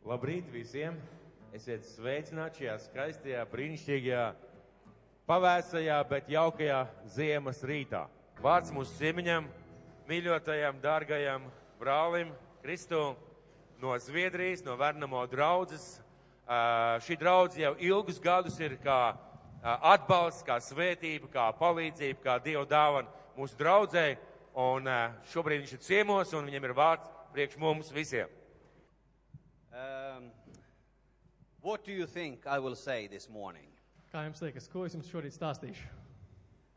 Labrīt visiem! Esiet sveicināti šajā skaistajā, brīnišķīgajā, pavēsajā, bet jaukajā ziemas rītā. Vārds mūsu ciemiņam, mīļotajam, dārgajam brālim Kristu no Zviedrijas, no Vernamo draudzes. Šī draudze jau ilgus gadus ir kā atbalsts, kā svētība, kā palīdzība, kā Dieva dāvana mūsu draudzē. Un šobrīd viņš ir ciemos un viņam ir vārds priekš mums visiem. Um, what do you think I will say this morning? Kā jums liekas, ko es jums šorīt stāstīšu?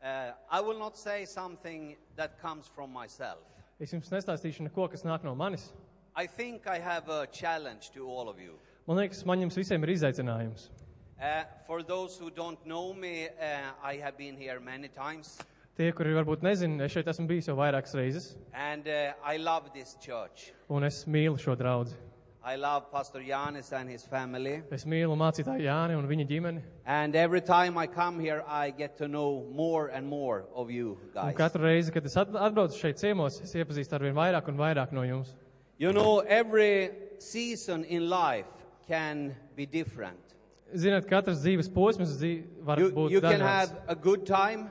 Uh, I will not say something that comes from myself. Es jums nestāstīšu neko, kas nāk no manis. I think I have a challenge to all of you. Man liekas, man jums visiem ir izaicinājums. Uh, for those who don't know me, uh, I have been here many times, Tie, kuri varbūt nezina, es šeit esmu bijis jau vairākas reizes, and uh, I love this church. un es mīlu šo draugu. I love Pastor Janis and his family. Es mīlu mācītāju Jāni un viņa ģimeni. And every time I come here, I get to know more and more of you Un guys. katru reizi, kad es at- atbraucu šeit ciemos, es iepazīstu ar vien vairāk un vairāk no jums. You know, every season in life can be different. Zināt, katrs dzīves posms dzīv, var You, būt you can dažāds. have a good time,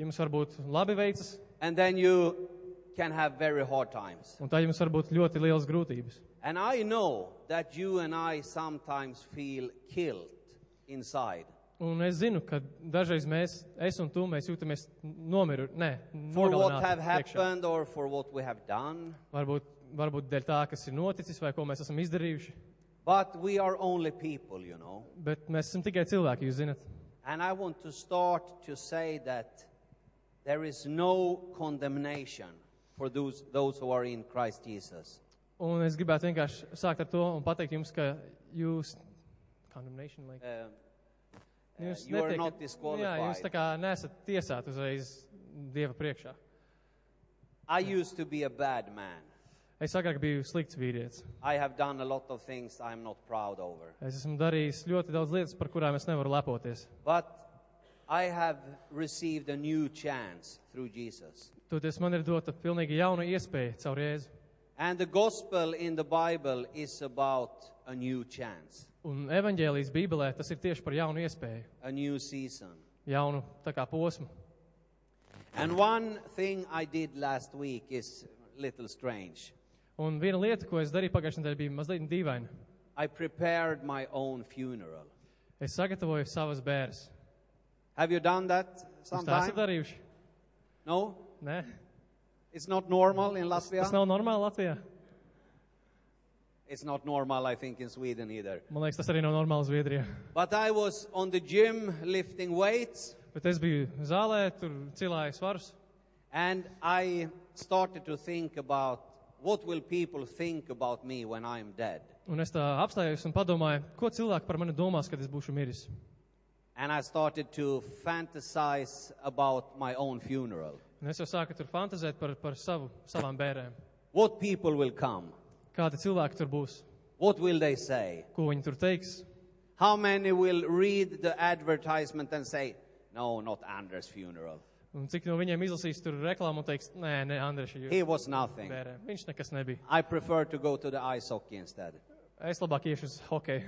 Jums var būt labi veicas, and then you can have very hard times. un tā jums var būt ļoti lielas grūtības. And I know that you and I sometimes feel killed inside Un es zinu, ka dažreiz mēs, es un tu, mēs jūtamies nomiru, nē, for what have nogalināti iekšā. happened or for what we have done. Varbūt, varbūt dēļ tā, kas ir noticis vai ko mēs esam izdarījuši. But we are only people, you know. Bet mēs esam tikai cilvēki, jūs zinat. And I want to start to say that there is no condemnation for those, those who are in Christ Jesus. Un es gribētu vienkārši sākt ar to un pateikt jums, ka jūs, condemnation, like, Uh, uh, jūs you are netiekat- not jā, jūs tā disqualified. kā nesat tiesāti uzreiz Dieva priekšā. I used to be a bad man. Es agrāk biju slikts vīrietis. I have done a lot of things I'm not proud over. Es esmu darījis ļoti daudz lietas, par kurām es nevaru lepoties. But I have received a new chance through Jesus. Toties man ir dota pilnīgi jauna iespēja caur Jēzu. And the gospel in the Bible is about a new chance, Un evaņģēlijas Bībelē tas ir tieši par jaunu iespēju, a new season. jaunu tā kā posmu. And one thing I did last week is a little strange. Un viena lieta, ko es darīju pagājušajā nedēļā, bija mazliet dīvaina. I prepared my own funeral. Es sagatavoju savas bērnas. Have you done that Jūs tā esat sometime? darījuši? No? Nē, It's not normal in Latvia? tas nav normāli Latvijā. It's not normal, I think, in Sweden either. Man liekas, tas arī nav normāli Zviedrijā. But I was on the gym lifting weights, Bet es biju zālē, tur cilāju svarus. and I started to think about what will people think about me when I'm dead. Un es tā apstājos un padomāju, ko cilvēki par mani domās, kad es būšu miris. And I started to fantasize about my own funeral. Un es jau sāku tur fantazēt par, par savu, savām bērniem. What people will come? Kādi cilvēki tur būs, What will they say? ko viņi tur teiks. How many will read the advertisement and say, no, not Anders' funeral? Un cik no viņiem izlasīs tur reklāmu un teiks, nē, nē, Andreša, He jūs was nothing. bērniem. Viņš nekas nebija. I prefer to go to the ice hockey instead. Es labāk iešu uz hokeju.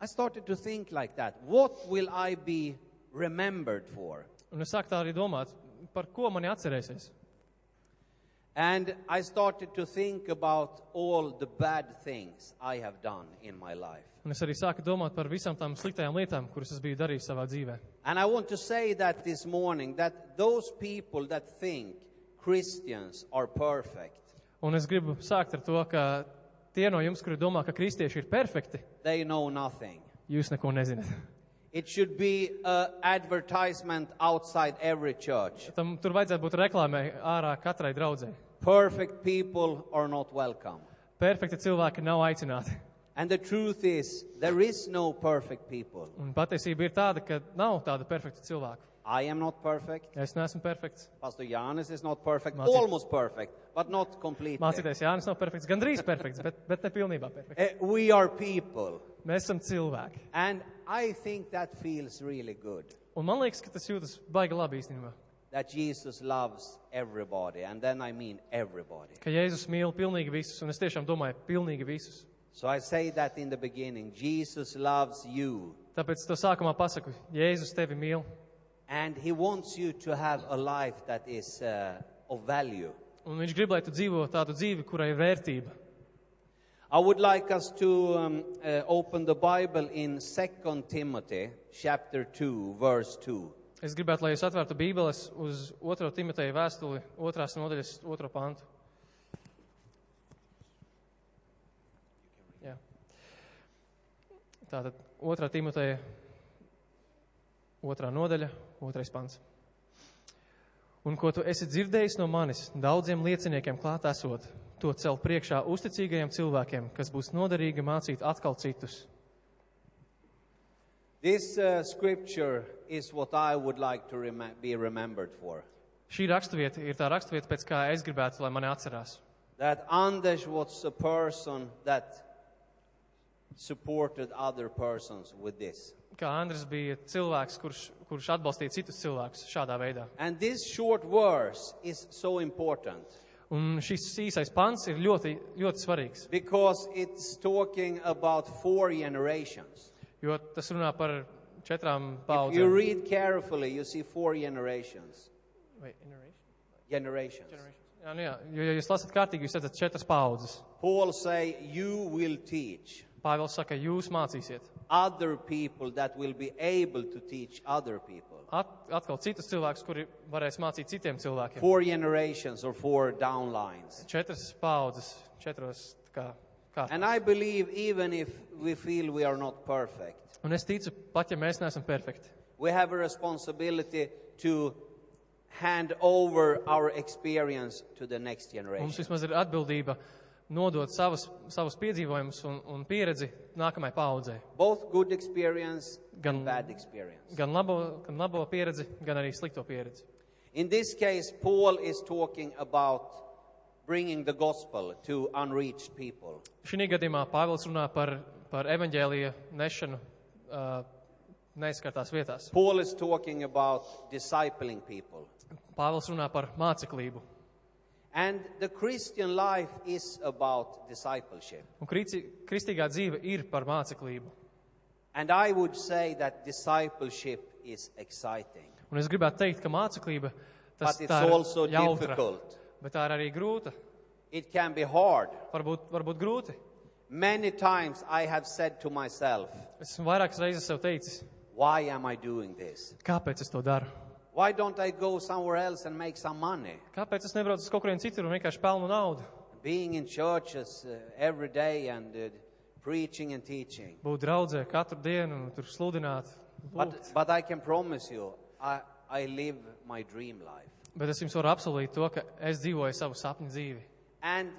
I started to think like that. What will I be remembered for? Un es sāku tā arī domāt, par ko mani atcerēsies. And I started to think about all the bad things I have done in my life. Un es arī sāku domāt par visām tām sliktajām lietām, kuras es biju darījis savā dzīvē. And I want to say that this morning that those people that think Christians are perfect, Un es gribu sākt ar to, ka tie no jums, kuri domā, ka kristieši ir perfekti, they know nothing. jūs neko nezināt. It should be an advertisement outside every church. Tam tur vajadzētu būt reklāmai ārā katrai draudzē. Perfect people are not welcome. Perfekti cilvēki nav aicināti. And the truth is, there is no perfect people. Un patiesība ir tāda, ka nav tāda perfekta cilvēka. I am not perfect. Es neesmu perfekts. Pastor Janis is not perfect. Mācīt- Almost perfect, but not completely. Mācīties Jānis nav perfekts, gandrīz perfekts, bet, bet ne pilnībā perfekts. Eh, we are people. Mēs esam cilvēki. And I think that feels really good. Un man liekas, ka tas jūtas baigi labi īstenībā. That Jesus loves everybody. And then I mean everybody. Ka Jēzus mīl pilnīgi visus, un es tiešām domāju pilnīgi visus. So I say that in the beginning. Jesus loves you Tāpēc to sākumā pasaku, Jēzus tevi mīl, and he wants you to have a life that is uh, of value. un viņš grib, lai tu dzīvo tādu dzīvi, kurai ir vērtība. I would like us to um, uh, open the Bible in 2 Timothy chapter 2 verse 2. Es gribētu, lai jūs atvērtu Bībeles uz 2. Timoteja vēstuli, 2. nodaļas, 2. pantu. Jā. Tātad 2. Timoteja, 2. nodaļa, 2. pants. Un ko tu esi dzirdējis no manis, daudziem lieciniekiem klāt esot, to cel priekšā uzticīgajiem cilvēkiem, kas būs noderīgi mācīt atkal citus. This uh, scripture is what I would like to rem- be remembered for. Šī raksturvieta ir tā raksturvieta, pēc kā es gribētu, lai mani atcerās. That Anders was a person that supported other persons with this. Kā Andris bija cilvēks, kurš, kurš atbalstīja citus cilvēkus šādā veidā. And this short verse is so important Un šis īsais pants ir ļoti, ļoti svarīgs, because it's talking about four generations. jo tas runā par četrām If you paudzēm. read carefully, you see four generations. Vai generation? Generations. Jā, nu jā, jo, ja jūs lasat kārtīgi, jūs redzat četras paudzes. Paul say, "You will teach Pāvils saka, jūs mācīsiet. Other people that will be able to teach other people." At, atkal citus cilvēkus, kuri varēs mācīt citiem cilvēkiem. Four generations or four downlines. Četras paudzes, četros kā, kā. And I believe even if we feel we are not perfect, Un es ticu, pat ja mēs neesam perfekti, we have a responsibility to hand over our experience to the next mums generation. vismaz ir atbildība nodot savus, savus piedzīvojumus un, un pieredzi nākamajai paudzei. Both good experience Gan- and bad experience. Gan labo, gan labo pieredzi, gan arī slikto pieredzi. In this case, Paul is talking about bringing the gospel to unreached people. Šī gadījumā Pāvils runā par, par evaņģēlīja nešanu uh, neizskartās vietās. Paul is talking about discipling people. Pāvils runā par māceklību. And the Christian life is about discipleship. Un krici, kristīgā dzīve ir par māceklību. And I would say that discipleship is exciting, Un es gribētu teikt, ka māceklība tas but it's tā ir also jautra, difficult. bet tā ir arī grūta. It can be hard. Varbūt, varbūt grūti. Many times I have said to myself, Es esmu vairākas reizes sev teicis, why am I doing this? kāpēc es to daru? Why don't I go somewhere else and make some money? Kāpēc es nebraucu uz kaut kurien citur un vienkārši pelnu naudu? Being in churches uh, every day and uh, preaching and teaching. Būt draudzē katru dienu un tur sludināt. But, but I can promise you, I, I live my dream life. Bet es jums varu apsolīt to, ka es dzīvoju savu sapņu dzīvi. And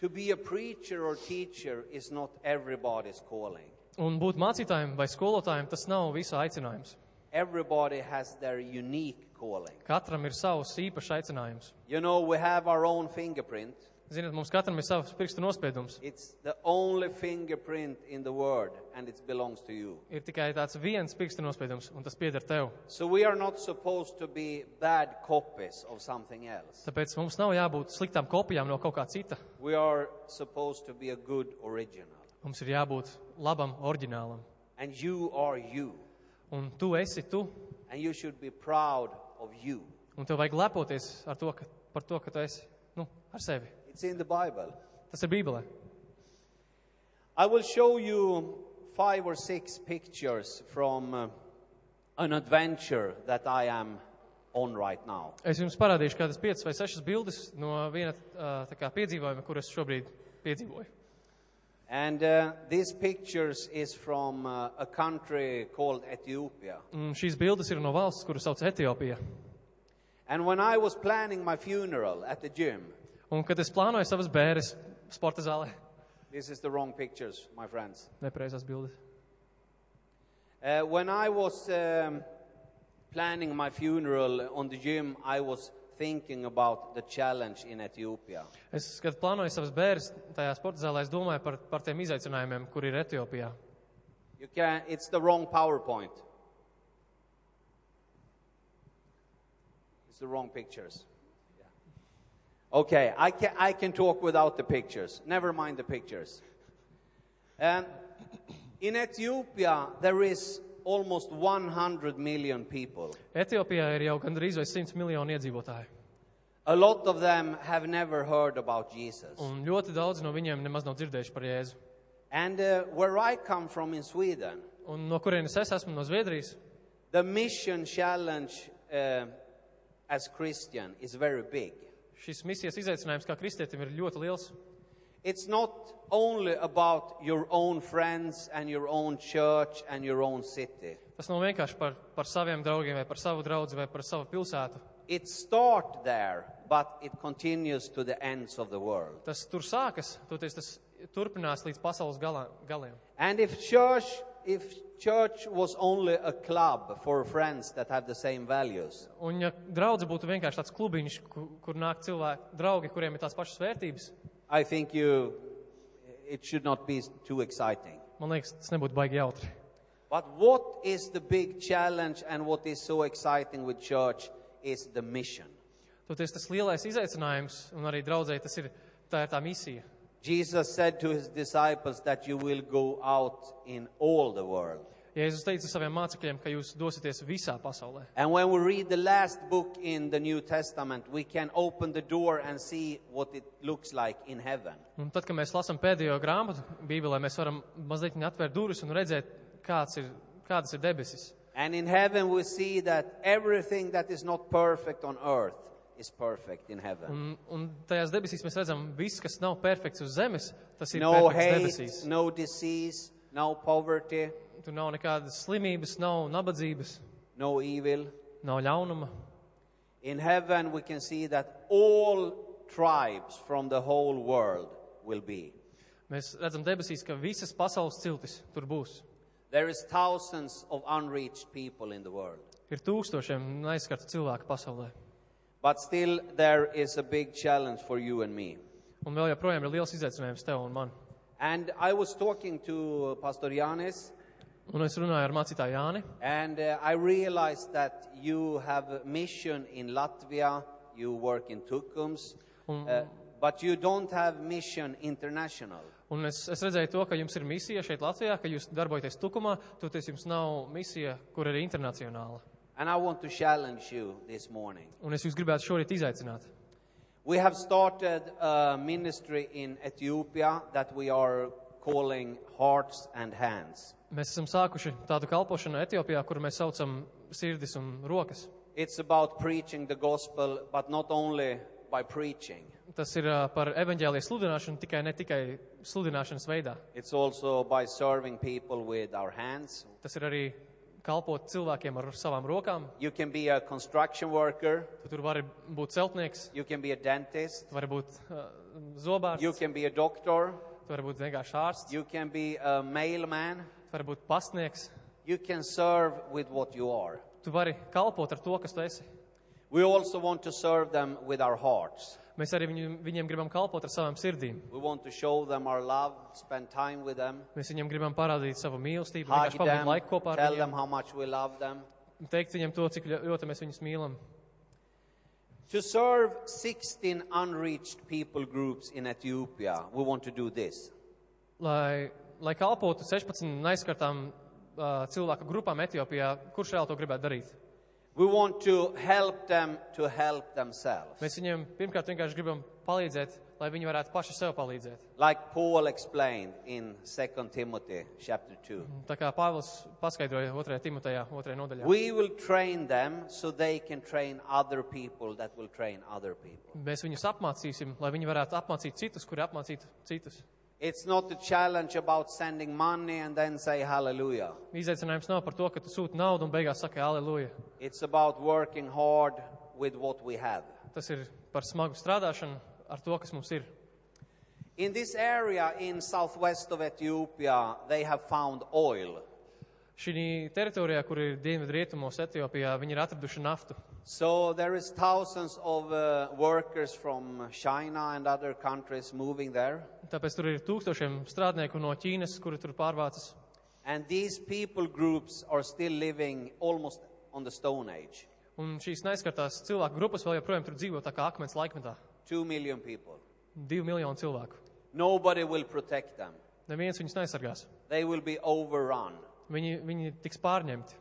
to be a preacher or teacher is not everybody's calling. Un būt mācītājiem vai skolotājiem tas nav visu aicinājums. Everybody has their unique calling. Katram ir savs īpašs aicinājums. You know, we have our own fingerprint. Ziniet, mums katram ir savs pirkstu nospiedums. It's the only fingerprint in the world, and it belongs to you. Ir tikai tāds viens pirkstu nospiedums, un tas pieder tev. So we are not supposed to be bad copies of something else. Tāpēc mums nav jābūt sliktām kopijām no kaut kā cita. We are supposed to be a good original. Mums ir jābūt labam, oriģinālam. And you are you. Un tu esi tu, And you should be proud of you. un tev vajag lepoties ar to, ka, par to, ka tu esi nu, ar sevi. It's in the Bible. Tas ir Bībelē. I will show you five or six pictures from uh, an adventure that I am on right now. Es jums parādīšu kādas piecas vai sešas bildes no viena ā, tā kā piedzīvojuma, kuras šobrīd piedzīvoju. And uh, these pictures is from uh, a country called Ethiopia. Un šīs bildes ir no valsts, kuru sauc Etiopija. And when I was planning my funeral at the gym, Un, kad es plānoju savas bērres sporta zālē, this is the wrong pictures, my friends. nepareizās bildes. Uh, when I was um, planning my funeral on the gym, I was thinking about the challenge in Ethiopia. Es, kad plānoju savas bērres tajā sporta zālē, es domāju par, par tiem izaicinājumiem, kur ir Etiopijā. You can, it's the wrong PowerPoint. It's the wrong pictures. Yeah. Okay, I can, I can talk without the pictures. Never mind the pictures. Um, in Ethiopia, there is almost 100 million people. Etiopijā ir jau gandrīz vai 100 miljoni iedzīvotāji. A lot of them have never heard about Jesus. Un ļoti daudz no viņiem nemaz nav dzirdējuši par Jēzu. And uh, where I come from in Sweden, Un no kurienes es esmu, no Zviedrijas, the mission challenge uh, as Christian is very big. šis misijas izaicinājums kā kristietim ir ļoti liels. It's not only about your own friends and your own church and your own city. Tas nav vienkārši par, par saviem draugiem vai par savu draugu vai par savu pilsētu. It starts there, but it continues to the ends of the world. Tas tur sākas, toties tas turpinās līdz pasaules galā, galiem. And if church, if church was only a club for friends that have the same values, Un ja draudze būtu vienkārši tāds klubiņš, kur, kur nāk cilvēki, draugi, kuriem ir tās pašas vērtības, I think you, it should not be too exciting. man liekas, tas nebūtu baigi jautri. But what is the big challenge and what is so exciting with church is the mission. Toties tas lielais izaicinājums, un arī draudzēji tas ir, tā ir tā misija. Jesus said to his disciples that you will go out in all the world. Jēzus teica saviem mācekļiem, ka jūs dosieties visā pasaulē. And when we read the last book in the New Testament, we can open the door and see what it looks like in heaven. Un tad, kad mēs lasām pēdējo grāmatu Bībelē, mēs varam mazliet atvērt durvis un redzēt, kāds ir, kādas ir debesis. And in heaven, we see that everything that is not perfect on earth is perfect in heaven. Un, un tajās debesīs mēs redzam, viss, kas nav perfekts uz zemes, tas ir No perfekts hate, debesīs. no disease, no poverty, Tur nav nekādas slimības, nav nabadzības, no evil. nav ļaunuma. In heaven, we can see that all tribes from the whole world will be. Mēs redzam debesīs, ka visas pasaules ciltis tur būs. There is thousands of unreached people in the world. Ir tūkstošiem aizskartu cilvēku pasaulē. But still, there is a big challenge for you and me. Un vēl joprojām ir liels izaicinājums tev un man. And I was talking to Pastor Yanis, Un es runāju ar mācītāju Jāni, and uh, I realized that you have a mission in Latvia, you work in Tukums, un, uh, but you don't have mission international. un es, es redzēju to, ka jums ir misija šeit Latvijā, ka jūs darbojaties Tukumā, toties jums nav misija, kur ir internacionāla. And I want to challenge you this morning. Un es jūs gribētu šorīt izaicināt. We have started a ministry in Ethiopia that we are calling Hearts and Hands. Mēs esam sākuši tādu kalpošanu Etiopijā, kur mēs saucam sirdis un rokas. It's about preaching the gospel, but not only by preaching. Tas ir ā, par evaņģēlijas sludināšanu, tikai ne tikai sludināšanas veidā. It's also by serving people with our hands. Tas ir arī kalpot cilvēkiem ar savām rokām. You can be a construction worker, Tu tur vari būt celtnieks, you can be a dentist, tu vari būt uh, zobārsts, you can be a doctor, tu vari būt vienkārši ārsts, you can be a mailman, tu vari būt pastnieks, you can serve with what you are. tu vari kalpot ar to, kas tu esi. We also want to serve them with our hearts. Mēs arī viņu, viņiem gribam kalpot ar savām sirdīm. We want to show them our love, spend time with them, Mēs viņiem gribam parādīt savu mīlestību, hug vienkārši pavadīt them, laiku kopā ar tell them viņiem, how much we love them. teikt viņiem to, cik ļo- ļoti mēs viņus mīlam. To serve 16 unreached people groups in Ethiopia, we want to do this. Lai, lai kalpotu 16 aizskartām uh, cilvēku grupām Etiopijā, kurš reāli to gribētu darīt? We want to help them to help themselves. Mēs viņiem pirmkārt vienkārši gribam palīdzēt, lai viņi varētu paši sev palīdzēt. Like Paul explained in 2 Timothy chapter 2. Tā kā Pāvils paskaidroja 2. Timotejā, 2. nodaļā. We will train them so they can train other people that will train other people. Mēs viņus apmācīsim, lai viņi varētu apmācīt citus, kuri apmācītu citus. It's not a challenge about sending money and then say hallelujah. Izaicinājums nav par to, ka tu sūti naudu un beigās saki aleluja. It's about working hard with what we have. Tas ir par smagu strādāšanu ar to, kas mums ir. In this area in southwest of Ethiopia, they have found oil. Šī teritorijā, kur ir dienvidu rietumos Etiopijā, viņi ir atraduši naftu. So there is thousands of uh, workers from China and other countries moving there. Tāpēc tur ir tūkstošiem strādnieku no Ķīnas, kuri tur pārvācas. And these people groups are still living almost on the Stone Age. Un šīs neizskartās cilvēku grupas vēl joprojām tur dzīvo tā kā akmens laikmetā. Two million people. Divi miljoni cilvēku. Nobody will protect them. Neviens viņus neaizsargās. They will be overrun. Viņi, viņi tiks pārņemti.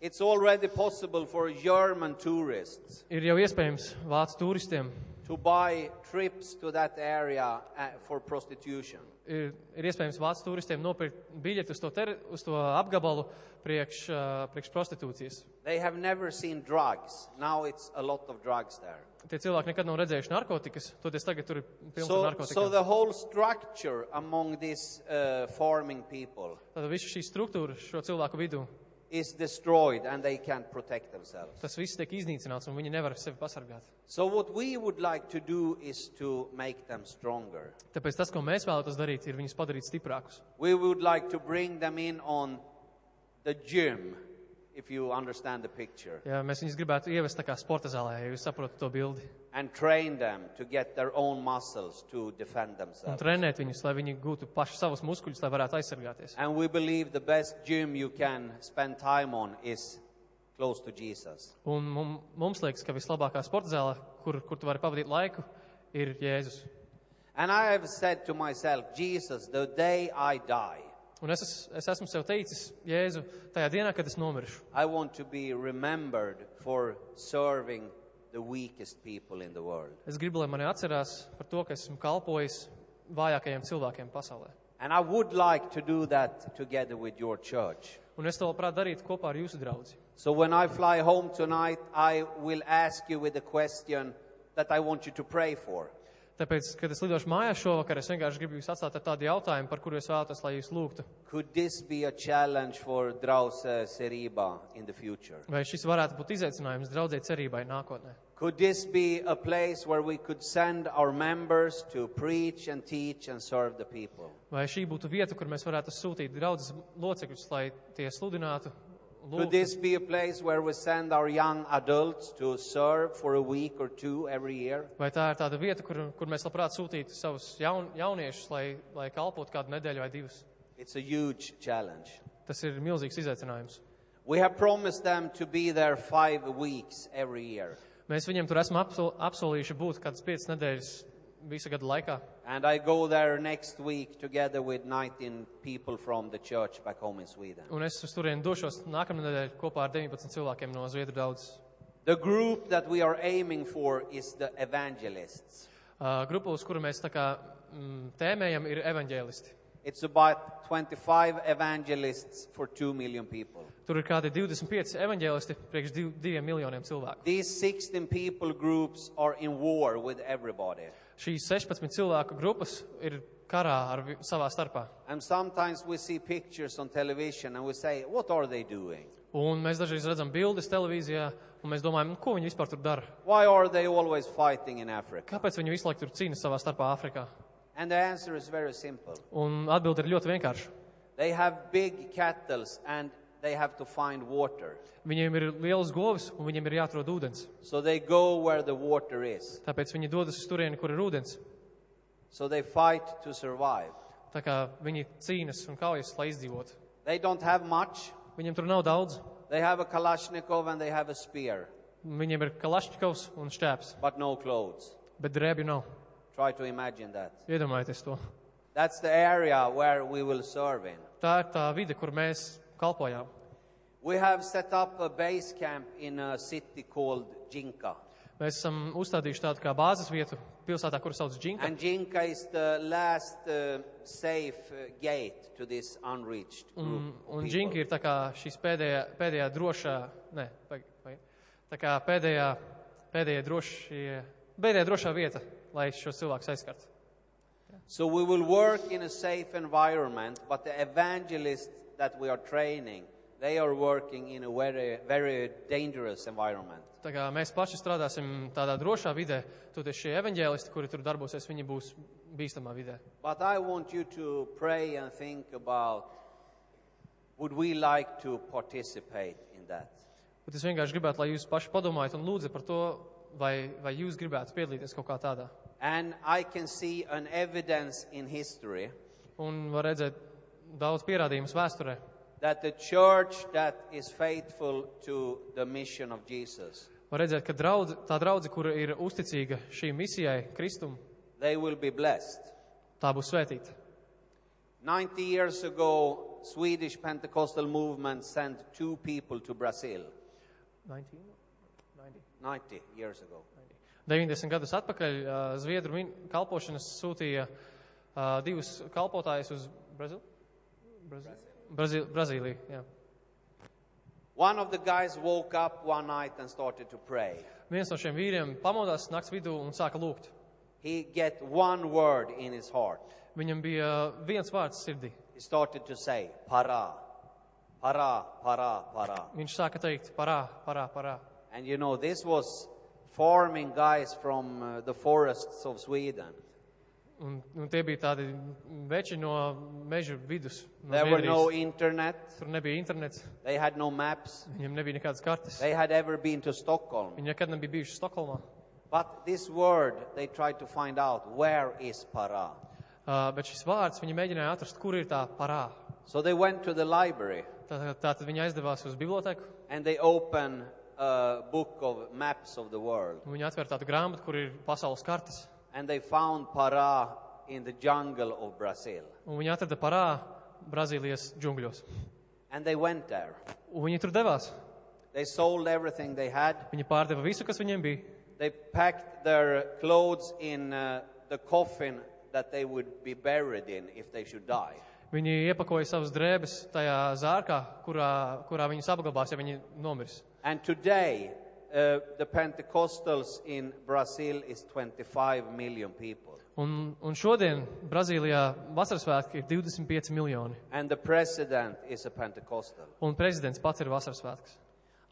It's already possible for German tourists Ir jau iespējams vācu turistiem, to buy trips to that area uh, for prostitution. ir, ir iespējams vācu turistiem nopirkt biļeti uz to, teri, uz to apgabalu priekš, ā, priekš prostitūcijas. They have never seen drugs. Now it's a lot of drugs there. Tie cilvēki nekad nav redzējuši narkotikas, toties tagad tur ir pilns ar So, so narkotikām. the whole structure among these uh, farming people Tātad visa šī struktūra šo cilvēku vidū, is destroyed and they can't protect themselves. tas viss tiek iznīcināts un viņi nevar sevi pasargāt. So what we would like to do is to make them stronger. Tāpēc tas, ko mēs vēlamies darīt, ir viņus padarīt stiprākus. We would like to bring them in on the gym, if you understand the picture, Ja mēs viņus gribētu ievest tā kā sporta zālē, ja jūs saprotat to bildi, and train them to get their own muscles to defend un themselves. trenēt viņus, lai viņi gūtu paši savus muskuļus, lai varētu aizsargāties. And we believe the best gym you can spend time on is close to Jesus. Un mum- mums liekas, ka vislabākā sporta zāle, kur, kur tu vari pavadīt laiku, ir Jēzus. And I have said to myself, Jesus, the day I die, Un es, es, es esmu sev teicis, Jēzu, tajā dienā, kad es nomiršu, I want to be remembered for serving the weakest people in the world. es gribu, lai mani atcerās par to, ka esmu kalpojis vājākajiem cilvēkiem pasaulē. And I would like to do that together with your church. Un es to labprāt darītu kopā ar jūsu draugu. So when I fly home tonight, I will ask you with a question that I want you to pray for. Tāpēc, kad es lidošu mājās šovakar, es vienkārši gribu jūs atstāt ar tādu jautājumu, par kuru es vēlos, lai jūs lūgtu. Could this be a challenge for Drause Seriba in the future? Vai šis varētu būt izaicinājums draudzē cerībai nākotnē? Could this be a place where we could send our members to preach and teach and serve the people? Vai šī būtu vieta, kur mēs varētu sūtīt draudzes locekļus, lai tie sludinātu? Could lūgtu? this be a place where we send our young adults to serve for a week or two every year? Vai tā ir tāda vieta, kur, kur mēs labprāt sūtītu savus jaun, jauniešus, lai, lai kalpotu kādu nedēļu vai divas? It's a huge challenge. Tas ir milzīgs izaicinājums. We have promised them to be there five weeks every year. Mēs viņiem tur esam apsol, apsolījuši būt kādas piecas nedēļas laikā. And I go there next week together with 19 people from the church back home in Sweden. Un es uz turieni došos nākamā nedēļa kopā ar 19 cilvēkiem no Zviedru. The group that we are aiming for is the evangelists. Uh, grupa, uz kuru mēs tā kā mm, tēmējam, ir evaņģēlisti. It's about 25 evangelists for 2 million people. Tur ir kādi 25 evaņģēlisti priekš div, diviem miljoniem cilvēku. These 16 people groups are in war with everybody. Šīs 16 cilvēku grupas ir karā ar vi- savā starpā. And sometimes we see pictures on television and we say, what are they doing? Un mēs dažreiz redzam bildes televīzijā, un mēs domājam, nu, ko viņi vispār tur dara. Why are they always fighting in Africa? Kāpēc viņi visu laiku tur cīnās savā starpā Āfrikā? And the answer is very simple. Un atbilde ir ļoti vienkārša. They have big cattle and they have to find water. Viņiem ir liels govis, un viņiem ir jāatrod ūdens. So they go where the water is. Tāpēc viņi dodas uz turieni, kur ir ūdens. So they fight to survive. Tā kā viņi cīnās un kaujas, lai izdzīvotu. They don't have much. Viņiem tur nav daudz. They have a Kalashnikov and they have a spear, Viņiem ir kalašķikovs un šķēps, but no clothes. bet drēbju nav. Try to imagine that. Iedomājieties to. That's the area where we will serve in. Tā ir tā vide, kur mēs kalpojām. We have set up a base camp in a city called Jinka. Mēs esam uzstādījuši tādu kā bāzes vietu pilsētā, kur sauc Džinka. And Jinka is the last uh, safe uh, gate to this unreached group. Un, of un people. Džinka ir tā kā šīs pēdējā, pēdējā drošā, ne, pag, pag, tā kā pēdējā, pēdējā, drošie, pēdējā drošā vieta, lai šos cilvēkus aizskartu. So we will work in a safe environment, but the evangelists that we are training, they are working in a very, very dangerous environment. Tā kā mēs paši strādāsim tādā drošā vidē, tad šie evaņģēlisti, kuri tur darbosies, viņi būs bīstamā vidē. But I want you to pray and think about would we like to participate in that? Bet es vienkārši gribētu, lai jūs paši padomājat un lūdzat par to, vai, vai jūs gribētu piedalīties kaut kā tādā. And I can see an evidence in history Un var redzēt daudz pierādījumus vēsturē, that the church that is faithful to the mission of Jesus, var redzēt, ka draudz, tā draudze, kura ir uzticīga šīm misijai, Kristum, they will be blessed. tā būs svētīta. 90 years ago, Swedish Pentecostal movement sent two people to Brazil. 19? 90. 90 years ago. 90 gadus atpakaļ ā, Zviedru min- kalpošanas sūtīja ā, divus kalpotājus uz Brazilu? Brazil, Brazīliju. Jā. One of the guys woke up one night and started to pray. Viens no šiem vīriem pamodās nakts vidū un sāka lūgt. He get one word in his heart. Viņam bija viens vārds sirdī. He started to say, para, para, para, para. Viņš sāka teikt, parā, parā, parā. And you know, this was farming guys from uh, the forests of Sweden. Un, un tie bija tādi veči no meža vidus. No There were no Zviedrijas. internet. Tur nebija internets, They had no maps. viņam nebija nekādas kartes. They had ever been to Stockholm. Viņi nekad nebija bijuši Stokholmā. But this word, they tried to find out where is para. Uh, bet šis vārds viņi mēģināja atrast, kur ir tā parā. So they went to the library Tātad tā, tad viņi aizdevās uz biblioteku and they opened a book of maps of the world. un viņi atvēra tādu grāmatu, kur ir pasaules kartes. And they found para in the jungle of Brazil. Un viņi atrada parā Brazīlijas džungļos. And they went there. Un viņi tur devās. They sold everything they had. Viņi pārdeva visu, kas viņiem bija. They packed their clothes in uh, the coffin that they would be buried in if they should die. Viņi iepakoja savas drēbes tajā zārkā, kurā, kurā viņas apglabās, ja viņi nomirs. And today, uh, the Pentecostals in Brazil is 25 million people. Un, un šodien Brazīlijā vasaras svētki ir 25 miljoni. And the president is a Pentecostal. Un prezidents pats ir vasaras svētks.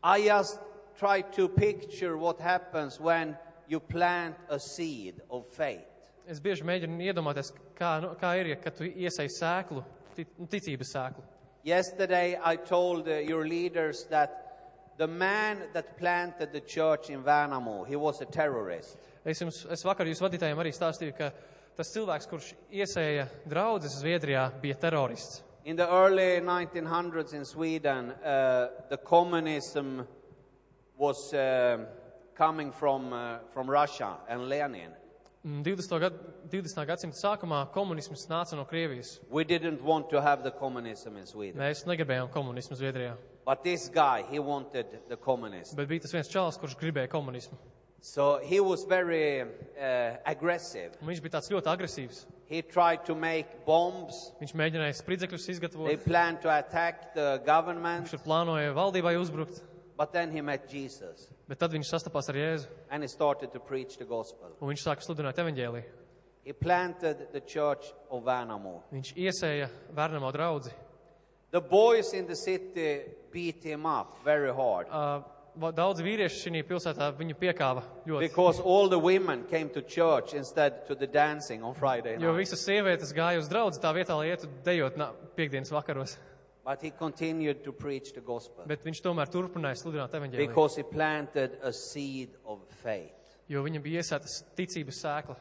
I just try to picture what happens when you plant a seed of faith. Es bieži mēģinu iedomāties, kā, nu, kā ir, ja kad tu iesai sēklu, tic- nu, ticības sēklu. Yesterday, I told uh, your leaders that the man that planted the church in Värnamo, he was a terrorist. Es, jums, es vakar jūs vadītājiem arī stāstīju, ka tas cilvēks, kurš iesēja draudzes Zviedrijā, bija terorists. In the early 1900s in Sweden, uh, the communism was uh, coming from, uh, from Russia and Lenin. Un 20. Gad, 20. gadsimta sākumā komunisms nāca no Krievijas. We didn't want to have the communism in Sweden. Mēs negribējām komunismu Zviedrijā. But this guy, he wanted the communism. Bet bija tas viens čalis, kurš gribēja komunismu. So he was very uh, aggressive. Un viņš bija tāds ļoti agresīvs. He tried to make bombs. Viņš mēģināja spridzekļus They izgatavot. planned to attack the government. Viņš plānoja valdībai uzbrukt. But then he met Jesus Bet tad viņš sastapās ar Jēzu. and he started to preach the gospel. Un viņš sāka sludināt evaņģēliju. He planted the church of Värnamo. Viņš iesēja Vērnamo draudzi. The boys in the city beat him up very hard Uh, va- Daudz vīrieši šajā pilsētā viņu piekāva ļoti. because all the women came to church instead to the dancing on Friday Jo night. visas sievietes gāja uz draugu tā vietā, lai ietu dejot na, piekdienas vakaros. But he continued to preach the gospel Bet viņš tomēr turpināja sludināt evaņģēliju. because he planted a seed of faith. Jo viņam bija iesētas ticības sēkla.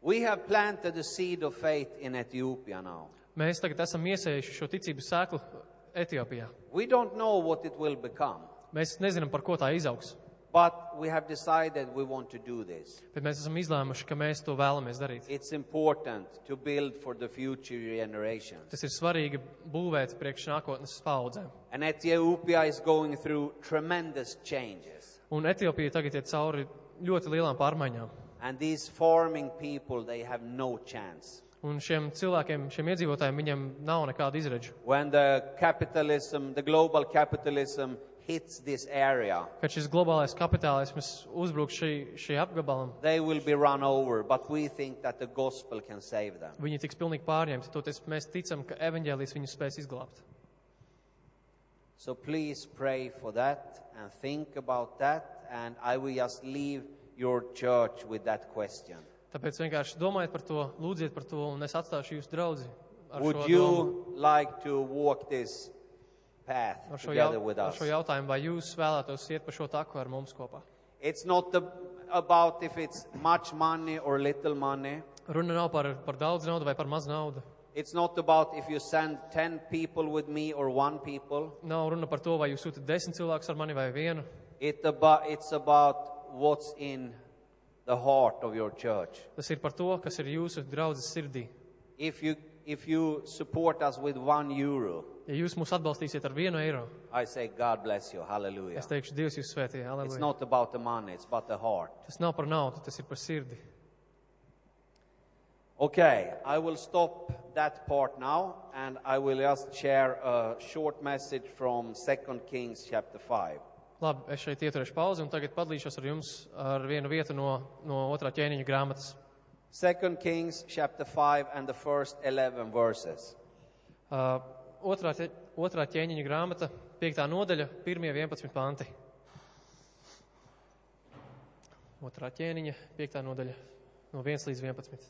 We have planted a seed of faith in Ethiopia now. Mēs tagad esam iesējuši šo ticības sēklu Etiopijā. We don't know what it will become, Mēs nezinām, par ko tā izaugs. But we have decided we want to do this. Bet mēs esam izlēmuši, ka mēs to vēlamies darīt. It's important to build for the future generations. Tas ir svarīgi būvēt priekš nākotnes paudzēm. And Ethiopia is going through tremendous changes. Un Etiopija tagad iet cauri ļoti lielām pārmaiņām. And these farming people, they have no chance. Un šiem cilvēkiem, šiem iedzīvotājiem, viņiem nav nekāda izredža. When the capitalism, the global capitalism hits this area, Kad šis globālais kapitālisms uzbruk šī, šī apgabalam, they will be run over, but we think that the gospel can save them. viņi tiks pilnīgi pārņemti. Toties mēs ticam, ka evaņģēlijas viņus spēs izglābt. So please pray for that and think about that. And I will just leave your church with that question. Tāpēc vienkārši domājiet par to, lūdziet par to, un es atstāšu jūsu draugu. Ar, Would šo domu, you like to walk this path šo together with us? šo jautājumu, vai jūs vēlētos iet pa šo taku ar mums kopā? It's not the, about if it's much money or little money. Runa nav par, par daudz naudu vai par maz naudu. It's not about if you send 10 people with me or one people. Nav runa par to, vai jūs sūtat desmit cilvēkus ar mani vai vienu. It about, it's about what's in the heart of your church. Tas ir par to, kas ir jūsu draudzes sirdī. If you, if you support us with one euro, Ja jūs mūs atbalstīsiet ar vienu eiro, I say, God bless you. Hallelujah. es teikšu, Dievs jūs svētī. It's Aleluja. not about the money, it's about the heart. Tas nav par naudu, tas ir par sirdi. Okay, I will stop that part now and I will just share a short message from 2 Kings chapter 5. Labi, es šeit ieturēšu pauzi un tagad padalīšos ar jums ar vienu vietu no, no otrā ķēniņa grāmatas. 2 Kings chapter 5 and the first 11 verses. Uh, otrā, otrā ķēniņa grāmata, 5. nodaļa, 1. 11 panti. Otrā ķēniņa, 5. nodaļa, no 1 līdz 11.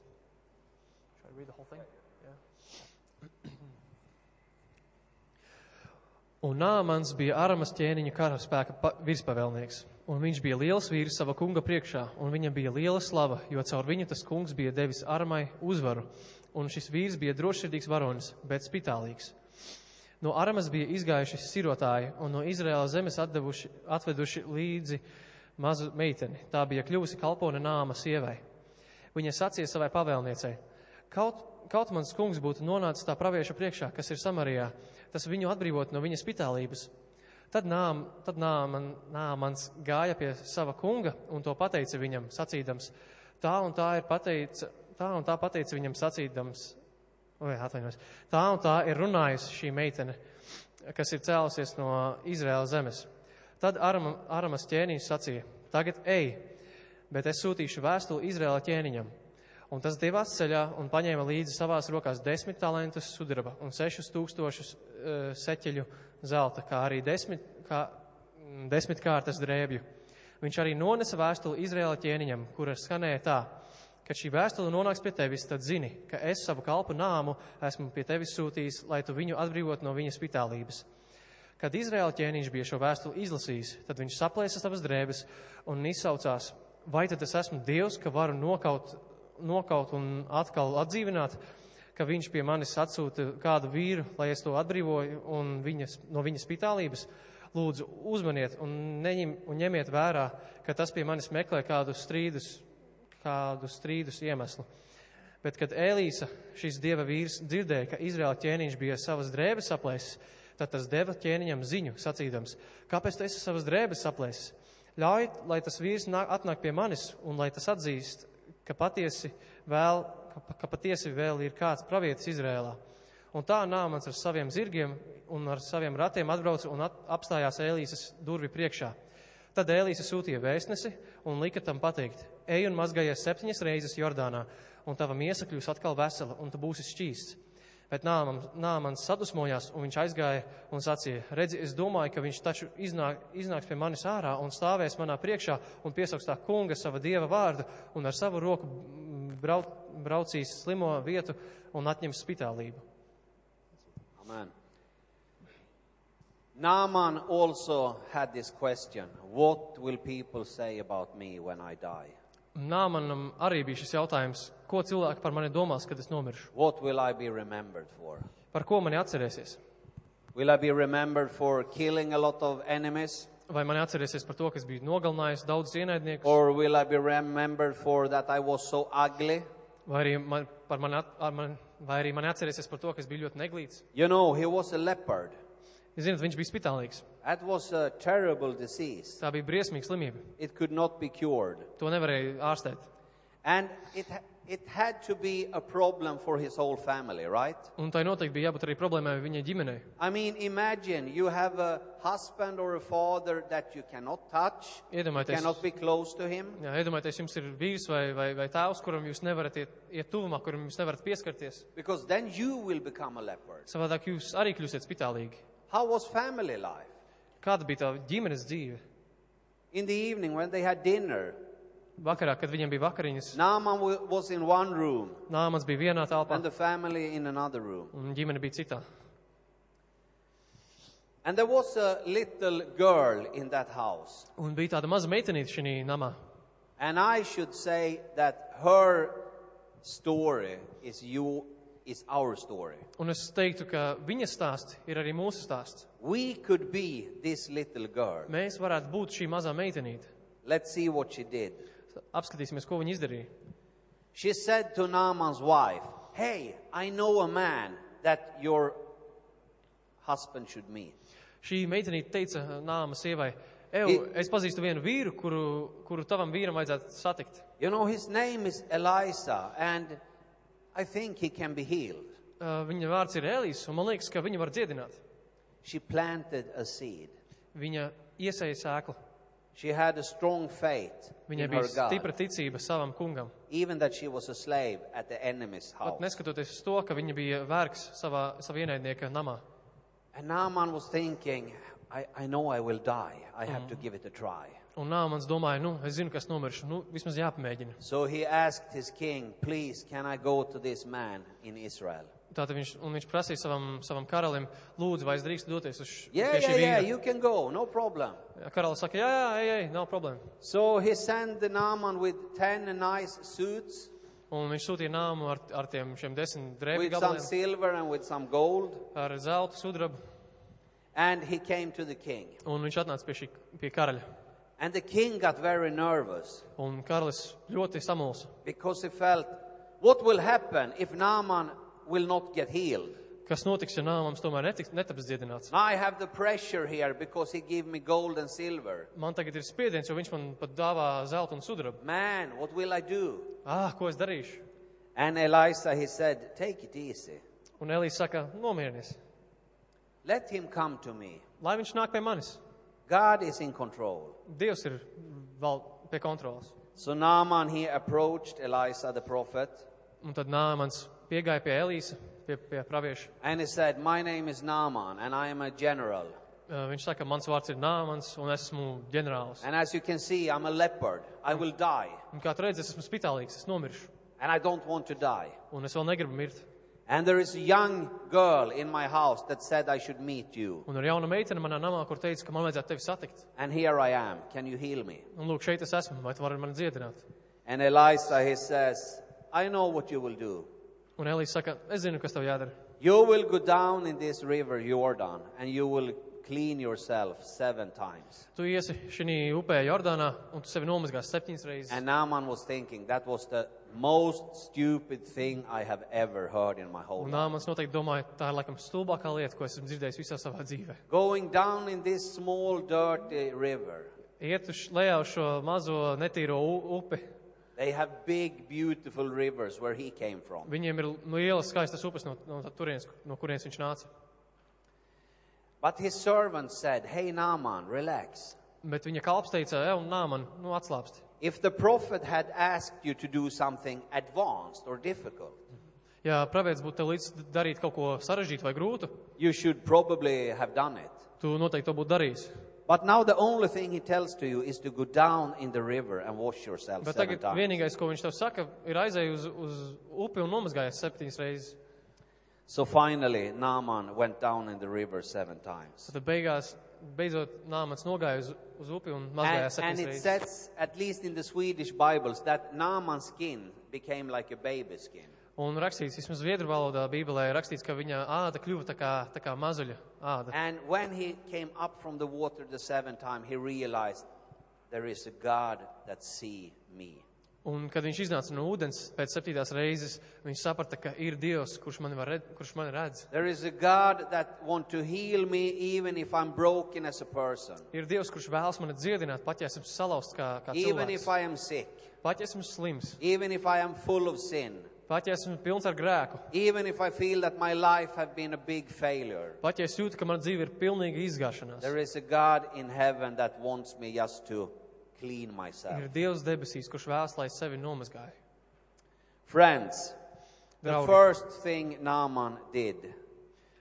Shall I read the whole thing? Yeah. Un Nāmans bija Aramas ķēniņa karaspēka pa- virspavēlnieks. Un viņš bija liels vīrs sava kunga priekšā, un viņam bija liela slava, jo caur viņu tas kungs bija devis Aramai uzvaru. Un šis vīrs bija drošsirdīgs varonis, bet spitālīgs. No Aramas bija izgājuši sirotāji, un no Izraēlas zemes atdevuši, atveduši līdzi mazu meiteni. Tā bija kļuvusi kalpone nāma sievai. Viņa sacīja savai pavēlniecei: Kaut, kaut mans kungs būtu nonācis tā pravieša priekšā, kas ir Samarijā, tas viņu atbrīvot no viņa spitālības. Tad, nām, tad nāman, nāmans gāja pie sava kunga un to pateica viņam, sacīdams, tā un tā ir pateica, tā un tā pateica viņam sacīdams, vai atvainojos, tā un tā ir runājusi šī meitene, kas ir cēlusies no Izraēlas zemes. Tad Arama, Aramas ķēniņš sacīja, tagad ej, bet es sūtīšu vēstuli Izraēla ķēniņam. Un tas devās ceļā un paņēma līdzi savās rokās desmit talantus sudraba un sešus tūkstošus uh, seķeļu zelta, kā arī desmit, kā, desmit kārtas drēbju. Viņš arī nonesa vēstuli Izraēla ķēniņam, kura skanēja tā, kad šī vēstule nonāks pie tevis, tad zini, ka es savu kalpu nāmu esmu pie tevis sūtījis, lai tu viņu atbrīvot no viņa spitālības. Kad Izraēla ķēniņš bija šo vēstuli izlasījis, tad viņš saplēsa savas drēbes un izsaucās, vai tad es esmu Dievs, ka varu nokaut, nokaut un atkal atdzīvināt, ka viņš pie manis atsūta kādu vīru, lai es to atbrīvoju un viņas, no viņas spitālības. Lūdzu, uzmaniet un, neņem, un ņemiet vērā, ka tas pie manis meklē kādu strīdus, kādu strīdus iemeslu. Bet, kad Elīsa, šis dieva vīrs, dzirdēja, ka Izraēla ķēniņš bija savas drēbes saplēsis, tad tas deva ķēniņam ziņu, sacīdams, kāpēc tu esi savas drēbes saplēsis? Ļauj, lai tas vīrs nāk, atnāk pie manis un lai tas atzīst, ka patiesi vēl, ka, ka patiesi vēl ir kāds pravietis Izrēlā. Un tā Nāmans ar saviem zirgiem un ar saviem ratiem atbrauca un at, apstājās Elīzes durvi priekšā. Tad Elīze sūtīja vēstnesi un lika tam pateikt, ej un mazgājies septiņas reizes Jordānā, un tava miesa kļūs atkal vesela, un tu būsi šķīsts. Bet Nāmans, Nāmans sadusmojās, un viņš aizgāja un sacīja, redzi, es domāju, ka viņš taču iznāk, iznāks pie manis ārā un stāvēs manā priekšā un piesauks tā kunga sava dieva vārdu un ar savu roku brauc, braucīs slimo vietu un atņems spitālību. Amen. Naaman also had this question What will people say about me when I die? Nāmanam arī bija šis jautājums, ko cilvēki par mani domās, kad es nomiršu? What will I be remembered for? Par ko mani atcerēsies? Will I be remembered for killing a lot of enemies? Vai mani atcerēsies par to, ka es biju nogalinājis daudzus ienaidniekus, Or will I be remembered for that I was so ugly? vai arī, man, par mani, at- ar man, vai arī mani atcerēsies par to, ka es biju ļoti neglīts? You know, he was a leopard. Jūs zināt, viņš bija spitālīgs. That was a terrible disease. Tā bija briesmīga slimība. It could not be cured. To nevarēja ārstēt. And it, ha- it had to be a problem for his whole family, right? Un tai noteikti bija jābūt arī problēmai viņai ģimenei. I mean, imagine you have a husband or a father that you cannot touch, you Iedomājieties, cannot be close to him. jā, iedomājieties, jums ir vīrs vai, vai, vai tēvs, kuram jūs nevarat iet, iet tuvumā, kuram jūs nevarat pieskarties. Because then you will become a leopard. Savādāk jūs arī kļūsiet spitālīgi. How was family life? Kāda bija tā ģimenes dzīve? In the evening when they had dinner, Vakarā, kad viņiem bija vakariņas, Naaman wa- was in one room nāmans bija vienā telpā and the family in another room. un ģimene bija citā. And there was a little girl in that house. Un bija tāda maza meitenīte šajā namā. And I should say that her story is you is our story. Un es teiktu, ka viņas stāsts ir arī mūsu stāsts. We could be this little girl. Mēs varētu būt šī mazā meitenīte. Let's see what she did. Apskatīsimies, ko viņa izdarīja. She said to Naaman's wife, Hey, I know a man that your husband should meet. Šī meitenīte teica nāma sievai, Ev, I- es pazīstu vienu vīru, kuru, kuru tavam vīram vajadzētu satikt. You know, his name is Eliza, and I think he can be healed. Uh, Viņa vārds ir Elīs, un man liekas, ka viņa var dziedināt. She planted a seed. Viņa iesēja sēklu. She had a strong faith Viņai in bija her God, stipra ticība savam kungam. even that she was a slave at the enemy's Pat house. neskatoties uz to, ka viņa bija vergs savā, savā ienaidnieka namā. And Naaman was thinking, I, I know I will die. I have to give it a try. Un Nāmans domāja, nu, es zinu, kas nomiršu, nu, vismaz jāpamēģina. So he asked his king, Please, can I go to this man in Israel? Tātad viņš, un viņš prasīja savam, savam karalim, lūdzu, vai es drīkstu doties uz š- Yeah, pie yeah, šī yeah, vīra. you can go, no problem. Karalis saka, jā, jā, ej, ej, nav problēma. So he sent the Naaman with 10 nice suits, Un viņš sūtīja nāmu ar, ar tiem šiem desmit drēbju with some gabaliem, silver and with some gold, ar zeltu sudrabu, and he came to the king. un viņš atnāca pie šī, pie karaļa. And the king got very nervous Un karalis ļoti samulsa, because he felt, What will happen if Naaman will not get healed? kas notiks, ja nāmams tomēr netiks, netaps dziedināts. Now I have the pressure here because he gave me gold and silver. Man tagad ir spiediens, jo viņš man pat dāvā zeltu un sudrabu. Man, what will I do? Ah, ko es darīšu? And Elisha, he said, Take it easy. Un Elīs saka, nomierinies, Let him come to me. lai viņš nāk pie manis. God is in control. Dievs ir vēl pie kontrolas. So Naaman, he approached Elisha the prophet Un tad nāmans piegāja pie Elīsa, pie, pie pravieša. and he said, My name is Naaman and I am a general. Uh, Viņš saka, mans vārds ir Nāmans un esmu ģenerālis. And as you can see, I'm a leopard. I will die. Un kā tu redzi, es esmu spitālīgs, es nomiršu. And I don't want to die. Un es vēl negribu mirt. And there is a young girl in my house that said I should meet you. Un ir jauna meitene manā namā, kur teica, ka man vajadzētu tevi satikt. And here I am. Can you heal me? Un lūk, šeit es esmu, vai tu vari mani dziedināt? And Elisha, he says, I know what you will do. Un Elīze saka, es zinu, kas tev jādara. You will go down in this river Jordan and you will clean yourself seven times. Tu iesi šī upē Jordānā, un tu sevi nomazgās septiņas reizes. And Naaman was thinking that was the most stupid thing I have ever heard in my whole Un life. Nāmans noteikti domāja, tā ir laikam stulbākā lieta, ko esmu dzirdējis visā savā dzīvē. Going down in this small dirty river. Iet uz lejā uz šo mazo netīro u- upi. They have big, beautiful rivers where he came from. Viņiem ir lielas skaistas upes no, no turienes, no kurienes viņš nāca. But his servant said, Hey, Naaman, relax. Bet viņa kalps teica, ej, un Nāman, nu atslābsti. If the prophet had asked you to do something advanced or difficult, Ja pravietis būtu tev līdz darīt kaut ko sarežģītu vai grūtu, you should probably have done it. tu noteikti to būtu darījis. But now the only thing he tells to you is to go down in the river and wash yourself Bet seven tagad times. vienīgais, ko viņš tev saka, ir aizēju uz, uz upi un nomazgājies septiņas reizes. So finally, Naaman went down in the river seven times. Tad beigās, beidzot, Nāmans nogāja uz, uz upi un And, mazgājās and septiņas it says, at least in the Swedish Bibles, that Naaman's skin became like a baby skin. Un rakstīts, vismaz zviedru valodā, Bībelē, ir rakstīts, ka viņa āda kļuva tā kā, tā kā mazuļa āda. And when he came up from the water the seventh time, he realized there is a God that see me. Un, kad viņš iznāca no ūdens pēc septītās reizes, viņš saprata, ka ir Dievs, kurš mani, var red, kurš mani redz. There is a God that want to heal me even if I'm broken as a person. Ir Dievs, kurš vēlas mani dziedināt, pat ja esmu salauzts kā, kā Even if cilvēks. I am sick. Pat ja esmu slims, Even if I am full of sin. pat ja esmu pilns ar grēku, Even if I feel that my life have been a big failure. pat ja es jūtu, ka mana dzīve ir pilnīga izgāšanās. There is a God in heaven that wants me just to clean myself. Ir Dievs debesīs, kurš vēlas, lai es sevi nomazgāju. Friends, the Draugi. first thing Naaman did,